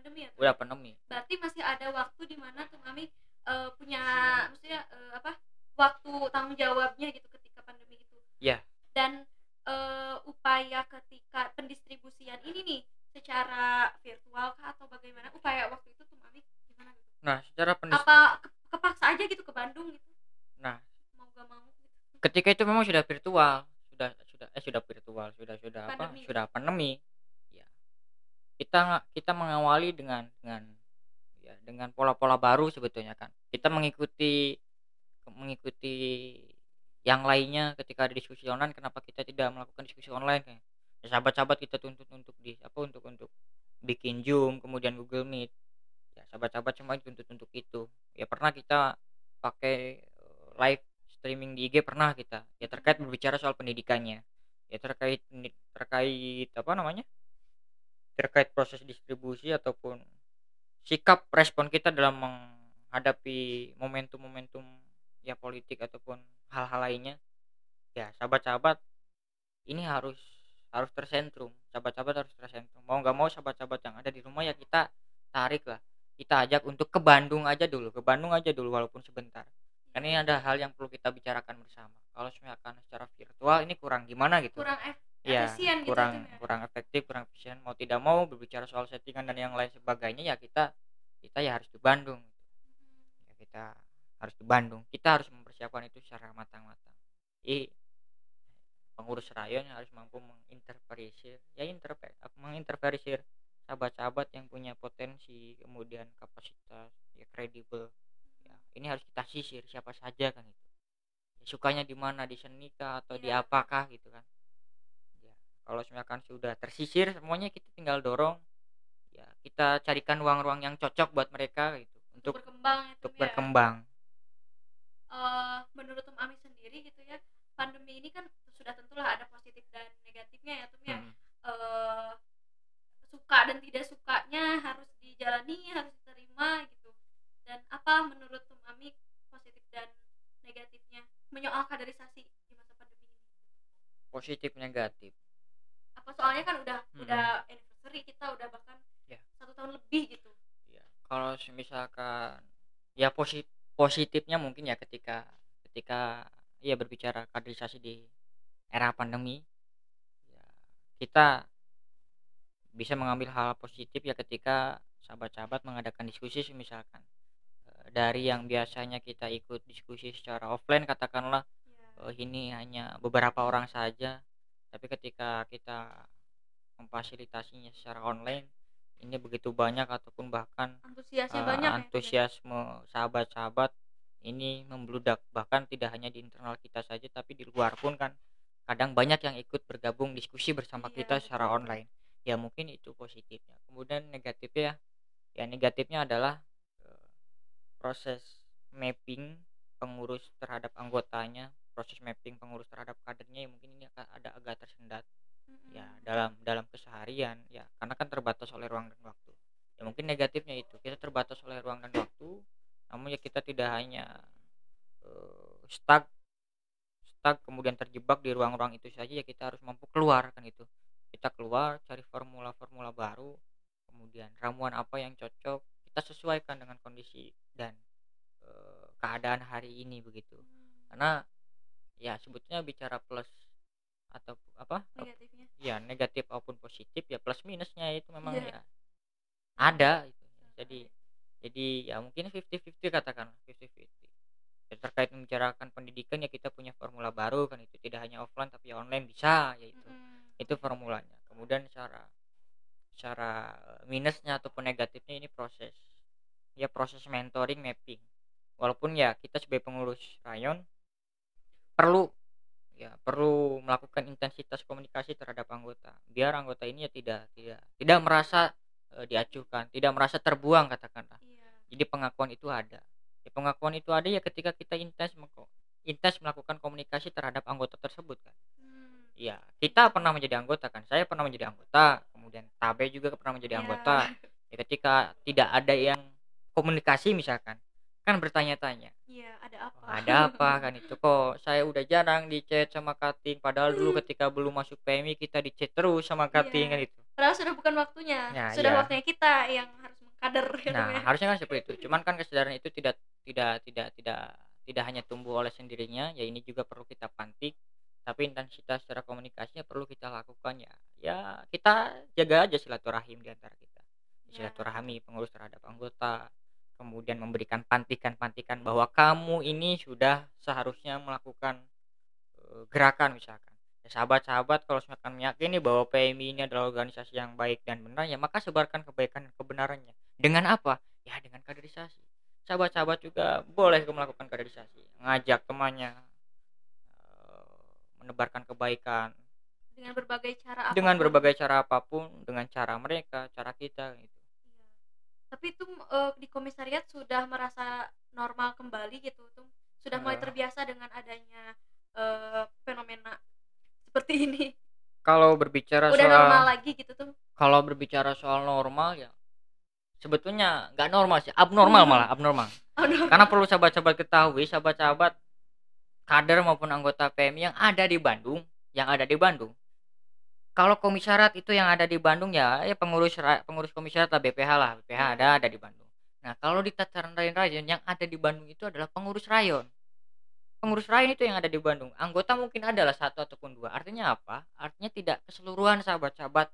pandemi ya udah pandemi. Berarti masih ada waktu di mana tum amik eh, punya maksudnya eh, apa waktu tanggung jawabnya gitu ketika pandemi itu. Iya. dan eh, upaya ketika pendistribusian ini nih secara virtual kah atau bagaimana? Upaya waktu itu tuh mami gimana gitu? Nah secara pendis apa ke- kepaksa aja gitu ke Bandung gitu? Nah. Mau gak mau gitu? Ketika itu memang sudah virtual sudah sudah eh sudah virtual sudah sudah apa Pandemi. sudah pandemi. ya kita kita mengawali dengan dengan ya dengan pola-pola baru sebetulnya kan. Kita mengikuti mengikuti yang lainnya ketika ada diskusi online kenapa kita tidak melakukan diskusi online kan ya, sahabat-sahabat kita tuntut untuk di apa untuk untuk bikin zoom kemudian google meet. Ya sahabat-sahabat semua dituntut untuk itu. Ya pernah kita pakai eh, live streaming di IG pernah kita. Ya terkait berbicara soal pendidikannya. Ya terkait terkait apa namanya terkait proses distribusi ataupun sikap respon kita dalam menghadapi momentum-momentum ya politik ataupun hal-hal lainnya. Ya sahabat-sahabat ini harus harus tersentrum. Sahabat-sahabat harus tersentrum. Mau nggak mau sahabat-sahabat yang ada di rumah ya kita tarik lah. Kita ajak untuk ke Bandung aja dulu ke Bandung aja dulu walaupun sebentar. Karena ini ada hal yang perlu kita bicarakan bersama. Kalau misalkan secara virtual ini kurang gimana gitu? Kurang ya efisien gitu kurang ya. kurang efektif kurang efisien mau tidak mau berbicara soal settingan dan yang lain sebagainya ya kita kita ya harus di Bandung. Ya kita harus di Bandung. Kita harus mempersiapkan itu secara matang-matang. I pengurus rayon harus mampu menginterferisir ya interpe menginterferisir sahabat-sahabat yang punya potensi kemudian kapasitas ya kredibel. Ya ini harus kita sisir siapa saja kan itu. Ya, sukanya di mana di seni kah atau di Iya. apakah gitu kan. ya kalau misalkan sudah tersisir semuanya kita tinggal dorong. Ya kita carikan ruang-ruang yang cocok buat mereka gitu. Untuk untuk berkembang untuk ya? berkembang. Eh, menurut Tum Ami sendiri gitu ya pandemi ini kan sudah tentulah ada positif dan negatifnya ya Tum ya. Hmm. Eh, suka dan tidak sukanya harus dijalani harus diterima gitu. Dan apa menurut Tum Ami positif dan negatifnya? Menyoal kaderisasi di masa pandemi ini? Positif negatif apa soalnya kan udah Hmm. udah anniversary kita udah bahkan Ya. satu tahun lebih gitu ya kalau misalkan ya posi- positifnya mungkin ya ketika ketika ya berbicara kaderisasi di era pandemi ya kita bisa mengambil hal positif ya ketika sahabat-sahabat mengadakan diskusi misalkan Eh, dari yang biasanya kita ikut diskusi secara offline katakanlah ya ini hanya beberapa orang saja tapi ketika kita memfasilitasinya secara online ini begitu banyak ataupun bahkan antusiasnya eh, banyak ya ya? antusiasme sahabat-sahabat ini membludak bahkan tidak hanya di internal kita saja tapi di luar pun kan kadang banyak yang ikut bergabung diskusi bersama Iya, kita secara betul. online ya mungkin itu positifnya kemudian negatifnya ya negatifnya adalah eh, proses mapping pengurus terhadap anggotanya proses mapping pengurus terhadap kadernya ya mungkin ini akan ada agak tersendat. Mm-mm. ya dalam dalam keseharian ya karena kan terbatas oleh ruang dan waktu. Ya mungkin negatifnya itu kita terbatas oleh ruang dan waktu namun ya kita tidak hanya eh, stuck stuck kemudian terjebak di ruang-ruang itu saja ya kita harus mampu keluar kan itu. Kita keluar cari formula-formula baru kemudian ramuan apa yang cocok kita sesuaikan dengan kondisi dan eh, keadaan hari ini begitu. Hmm, karena ya sebetulnya bicara plus atau apa negatifnya. ya negatif maupun positif ya plus minusnya itu memang Iya. ya ada gitu. jadi jadi ya mungkin 50-50 katakan 50-50 Ya, terkait membicarakan pendidikan ya kita punya formula baru kan itu tidak hanya offline tapi ya online bisa ya itu. Mm-mm. itu formulanya. Kemudian secara secara minusnya ataupun negatifnya ini proses. Ya proses mentoring mapping. Walaupun ya kita sebagai pengurus rayon perlu ya perlu melakukan intensitas komunikasi terhadap anggota biar anggota ini ya tidak tidak tidak merasa eh, diacuhkan tidak merasa terbuang katakanlah iya jadi pengakuan itu ada ya, pengakuan itu ada ya ketika kita intens intens melakukan komunikasi terhadap anggota tersebut kan Hmm, Iya, kita pernah menjadi anggota kan. Saya pernah menjadi anggota, kemudian Tabe juga pernah menjadi iya. anggota. Ya, ketika tidak ada yang komunikasi misalkan, kan bertanya-tanya, iya ada apa "Oh, ada apa kan itu kok saya udah jarang di chat sama Kating padahal dulu ketika belum masuk PMI kita di chat terus sama Kating Iya. kan itu. padahal sudah bukan waktunya Ya, sudah iya. waktunya kita yang harus mengkader gitu Nah, ya. harusnya kan seperti itu. Cuman kan kesadaran itu tidak tidak tidak tidak tidak hanya tumbuh oleh sendirinya, ya ini juga perlu kita pantik. Tapi intensitas secara komunikasinya perlu kita lakukan ya. Ya, kita jaga aja silaturahim di antara kita. Ya. Silaturahmi pengurus terhadap anggota, kemudian memberikan pantikan-pantikan bahwa kamu ini sudah seharusnya melakukan gerakan misalkan. Ya, sahabat-sahabat kalau misalkan meyakini bahwa PMI ini adalah organisasi yang baik dan benar ya maka sebarkan kebaikan dan kebenarannya. Dengan apa? Ya dengan kaderisasi. Sahabat-sahabat juga boleh melakukan kaderisasi, ngajak temannya menebarkan kebaikan dengan berbagai cara dengan apa pun. berbagai cara apa pun, dengan cara mereka, cara kita gitu. Tapi itu eh, di komisariat sudah merasa normal kembali gitu tuh sudah mulai terbiasa dengan adanya eh, fenomena seperti ini Kalau berbicara udah soal normal lagi gitu tuh kalau berbicara soal normal ya sebetulnya nggak normal sih, abnormal Hmm. malah, abnormal. oh, no. Karena perlu sahabat-sahabat ketahui, sahabat-sahabat kader maupun anggota PMI yang ada di Bandung, yang ada di Bandung. Kalau komisariat itu yang ada di Bandung ya, ya pengurus pengurus komisariat lah BPH lah, BPH ada ada di Bandung. Nah, kalau di tataran rayon-rayon yang ada di Bandung itu adalah pengurus rayon. Pengurus rayon itu yang ada di Bandung. Anggota mungkin adalah satu ataupun dua. Artinya apa? Artinya tidak keseluruhan sahabat-sahabat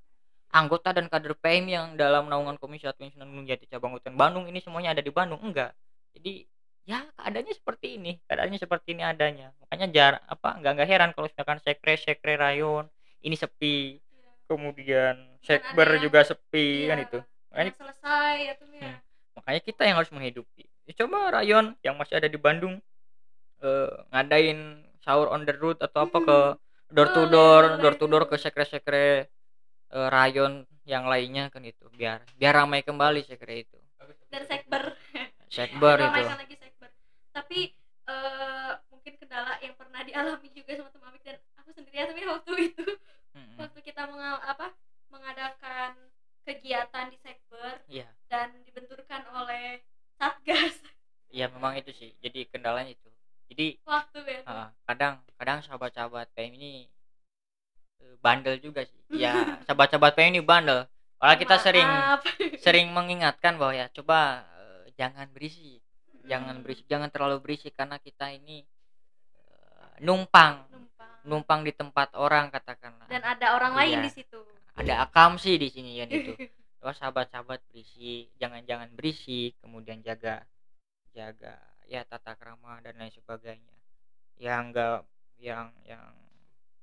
anggota dan kader PMI yang dalam naungan Komisi Gunung Jati cabang Hutan Bandung ini semuanya ada di Bandung. Enggak. Jadi ya keadaannya seperti ini keadaannya seperti ini adanya makanya jar apa nggak nggak heran kalau misalkan sekre sekre rayon ini sepi. Iya. kemudian sekber juga sepi kan Iya. itu. Makanya selesai ya tuh ya. Hmm. makanya kita yang harus menghidupi. Ya, coba rayon yang masih ada di Bandung eh, ngadain sahur on the road atau apa ke door to door door to door ke sekre sekre eh, rayon yang lainnya kan itu. Biar biar ramai kembali sekre itu. Dan sekber. Sekber itu. lagi sekber. Tapi eh, mungkin kendala yang pernah dialami juga sama ya mm-hmm. waktu kita mengal apa mengadakan kegiatan di sekber yeah. dan dibenturkan oleh satgas. Ya memang itu sih. Jadi kendalanya itu. Jadi waktu ya uh, kadang kadang sahabat-sahabat PM ini uh, bandel juga sih. Ya sahabat-sahabat PM ini bandel. Malah kita Maaf. sering sering mengingatkan bahwa ya coba uh, jangan berisi jangan mm. berisik, jangan terlalu berisik karena kita ini uh, numpang, numpang numpang di tempat orang katakanlah dan ada orang lain Iya. di situ ada akam sih di sini ya itu Wah sahabat-sahabat berisik jangan-jangan berisik kemudian jaga jaga ya tata krama dan lain sebagainya yang enggak yang yang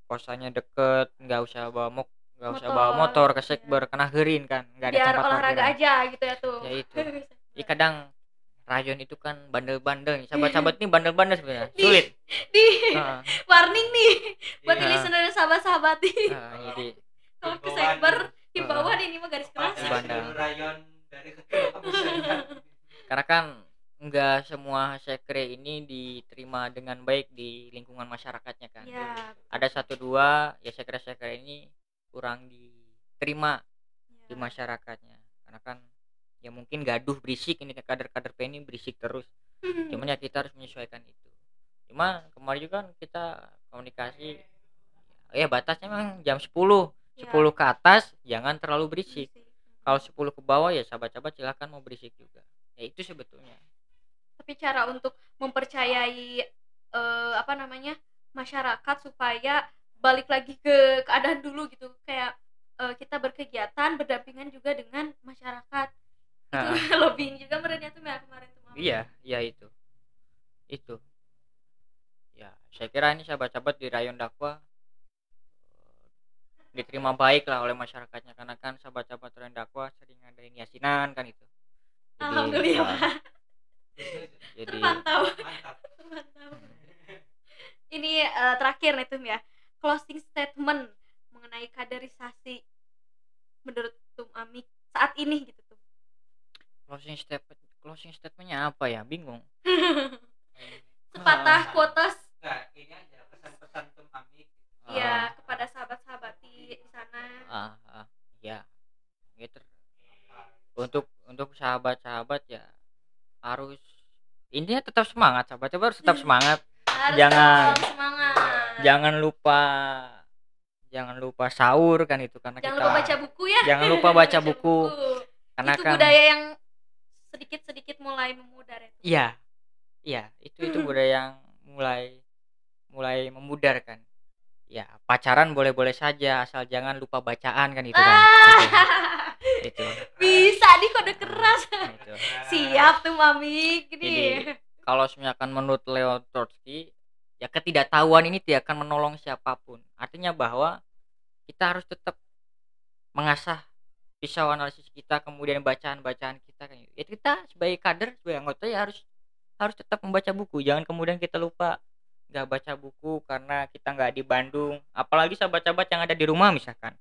kosannya deket nggak usah bawa mok nggak usah bawa Motor, motor ke sekber kena herin kan nggak ada biar tempat olahraga parkiran. aja gitu ya tuh Ya itu. Ih, kadang rayon itu kan bandel-bandel nih. Sahabat-sahabat ini bandel-bandel sebenarnya. Di- sulit. di Heeh, warning nih buat Iya. listener dan sahabat-sahabat nih. Heeh, jadi kalau ke Himbauan. sekber Heeh. himbauan ini mah garis keras. Seluruh rayon dari kecil karena kan nggak semua sekre ini diterima dengan baik di lingkungan masyarakatnya kan. Ya ada satu dua ya sekre-sekre ini kurang diterima di ya. masyarakatnya. Karena kan ya mungkin gaduh berisik ini kader-kader PNI berisik terus. Hmm. cuman ya kita harus menyesuaikan itu. Cuma kemarin juga kan kita komunikasi ya batasnya memang jam 10 Ya. 10 ke atas jangan terlalu berisik. Berisik. kalau 10 ke bawah ya sahabat-sahabat silahkan mau berisik juga. Ya itu sebetulnya. Tapi cara untuk mempercayai eh, apa namanya masyarakat supaya balik lagi ke keadaan dulu gitu. Kayak eh, kita berkegiatan berdampingan juga dengan masyarakat Nah, itu lobbying juga merenya tuh ya kemarin tuh Mama. iya iya itu. Itu. Ya saya kira ini sahabat-sahabat di rayon dakwah eh, diterima baik lah oleh masyarakatnya. Karena kan sahabat-sahabat rayon dakwah sering ngadain yasinan kan itu. Jadi, alhamdulillah. eh, jadi terpantau. Mantap. terpantau. Ini eh, terakhir nih Tum ya. Closing statement mengenai kaderisasi menurut Tum Amik saat ini gitu closing statement closing statementnya apa ya? Bingung. Sepatah quotes Nah, ini aja pesan-pesan Tum Amik. ya kepada sahabat-sahabat di sana. Ah, ah, ya gitu untuk untuk sahabat-sahabat ya harus intinya tetap semangat sahabat-sahabat harus tetap semangat. Harus Jangan- tetap semangat. jangan lupa jangan lupa sahur kan itu karena jangan kita lupa baca buku ya. jangan lupa baca buku. Karena itu kan budaya yang sedikit-sedikit mulai memudar ya Tum. iya iya itu itu budaya yang mulai mulai memudarkan. Ya pacaran boleh-boleh saja asal jangan lupa bacaan kan itu kan. Ah, itu, itu, bisa di kode keras. Itu. siap tuh mami. Gini. Jadi, kalau misalkan menurut Leo Trotsky ya ketidaktahuan ini tidak akan menolong siapa pun. Artinya bahwa kita harus tetap mengasah pisau analisis kita kemudian bacaan-bacaan kita kan ya kita sebagai kader sebagai anggota ya harus harus tetap membaca buku. Jangan kemudian kita lupa nggak baca buku karena kita nggak di Bandung. Apalagi sahabat-sahabat yang ada di rumah misalkan.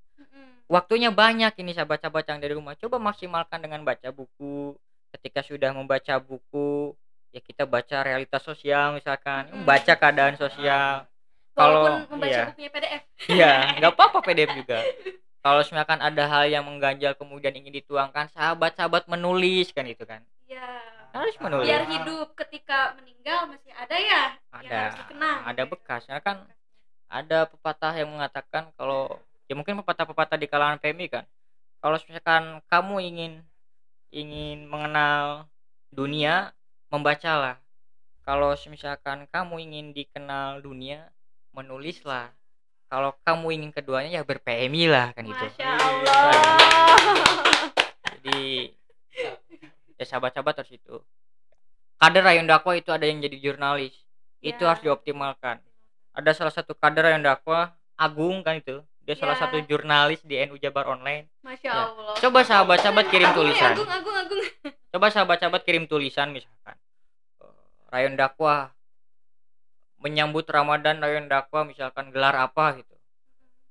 Waktunya banyak ini sahabat-sahabat yang dari rumah. Coba maksimalkan dengan baca buku. Ketika sudah membaca buku ya kita baca realitas sosial misalkan. Baca keadaan sosial. Walaupun Kalau- membaca iya. bukunya PDF iya nggak apa-apa PDF juga kalau misalkan ada hal yang mengganjal kemudian ingin dituangkan sahabat-sahabat menulis kan itu kan? Ya harus menulis. Biar hidup ketika meninggal masih ada ya yang ada. harus dikenang. Ada bekasnya kan ada pepatah yang mengatakan kalau ya mungkin pepatah-pepatah di kalangan PMI kan kalau misalkan kamu ingin ingin mengenal dunia membacalah. Kalau misalkan kamu ingin dikenal dunia menulislah kalau kamu ingin keduanya ya ber-PMI lah kan itu masya Allah. Jadi ya sahabat-sahabat harus itu. Kader Rayon Dakwah itu ada yang jadi jurnalis. Itu Ya. harus dioptimalkan. Ada salah satu kader Rayon Dakwah Agung kan itu. Dia salah Ya. satu jurnalis di NU Jabar Online. Masya Ya. Allah. Coba sahabat-sahabat kirim Agung, eh, tulisan. Agung agung agung. Coba sahabat-sahabat kirim tulisan misalkan. Eh, Rayon Dakwah menyambut Ramadan Rayon Dakwah misalkan gelar apa gitu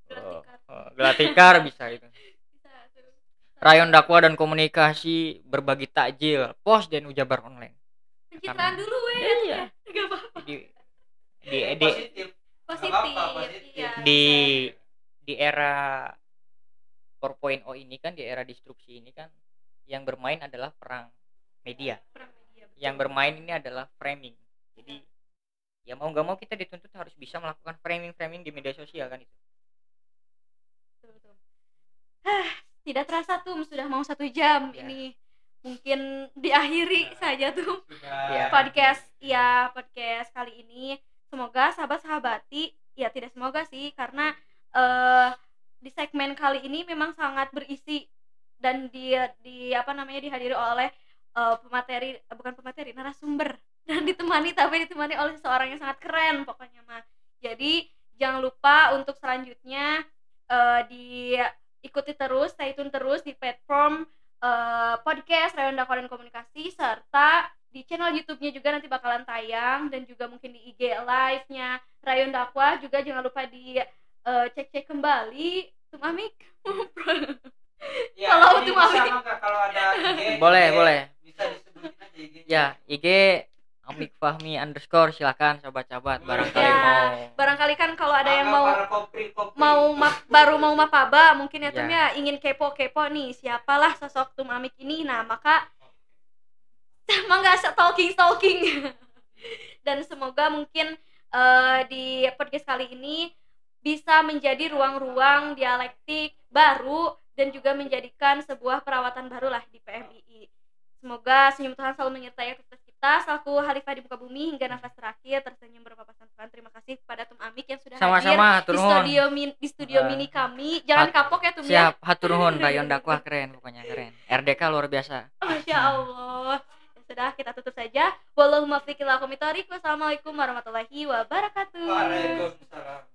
Gelar Eh, tikar. gelar tikar bisa itu. Rayon dakwah dan komunikasi berbagi takjil pos dan ujabar online pencitraan dulu weh Iya. Gak apa-apa di di di, positif. positif apa-apa, positif. iya, di di era 4.0 ini kan di era disrupsi ini kan yang bermain adalah perang media Perang media, betul. yang bermain ini adalah framing jadi ya mau nggak mau kita dituntut harus bisa melakukan framing framing di media sosial kan itu Betul, betul. Hah, tidak terasa tuh sudah mau satu jam Ya. ini mungkin diakhiri saja tuh Sudah. Iya. podcast ya podcast kali ini semoga sahabat-sahabati ya tidak semoga sih karena eh di segmen kali ini memang sangat berisi dan di di apa namanya dihadiri oleh eh, pemateri eh, bukan pemateri narasumber dan ditemani tapi ditemani oleh seseorang yang sangat keren pokoknya mah jadi jangan lupa untuk selanjutnya eh diikuti terus stay tune terus di platform eh, podcast Rayon Dakwah dan Komunikasi serta di channel YouTube-nya juga nanti bakalan tayang dan juga mungkin di IG live-nya Rayon Dakwah juga jangan lupa di eh, cek-cek kembali. Tumamik. Ya, Kalau bisa kalau ada IG, Boleh, IG, boleh. Bisa disebutin aja IG. ya IG Amik Fahmi underscore silakan sobat-sobat barangkali Ya, mau barangkali kan kalau ada yang mau para kopri-kopri. mau ma- baru mau mapaba mungkin ya Ya. Ya ingin kepo-kepo nih siapalah sosok Tum Amik ini nah maka mangga stalking stalking dan semoga mungkin eh, di podcast kali ini bisa menjadi ruang-ruang dialektik baru dan juga menjadikan sebuah perawatan baru lah di PMII. Semoga senyum Tuhan selalu menyertai aktivitas kita selaku Khalifah di muka bumi hingga nafas terakhir tersenyum berpapasan Tuhan. Terima kasih kepada Tum Amik yang sudah hadir sama-sama di turun studio min- di studio Eh, mini kami. Jangan hat- kapok ya Tum ya. siap hatur nuhun Rayon Dakwah keren pokoknya keren RDK luar biasa Masya Allah. Ya sudah kita tutup saja. Wallahumma fiqil Wassalamualaikum warahmatullahi wabarakatuh. Waalaikumsalam.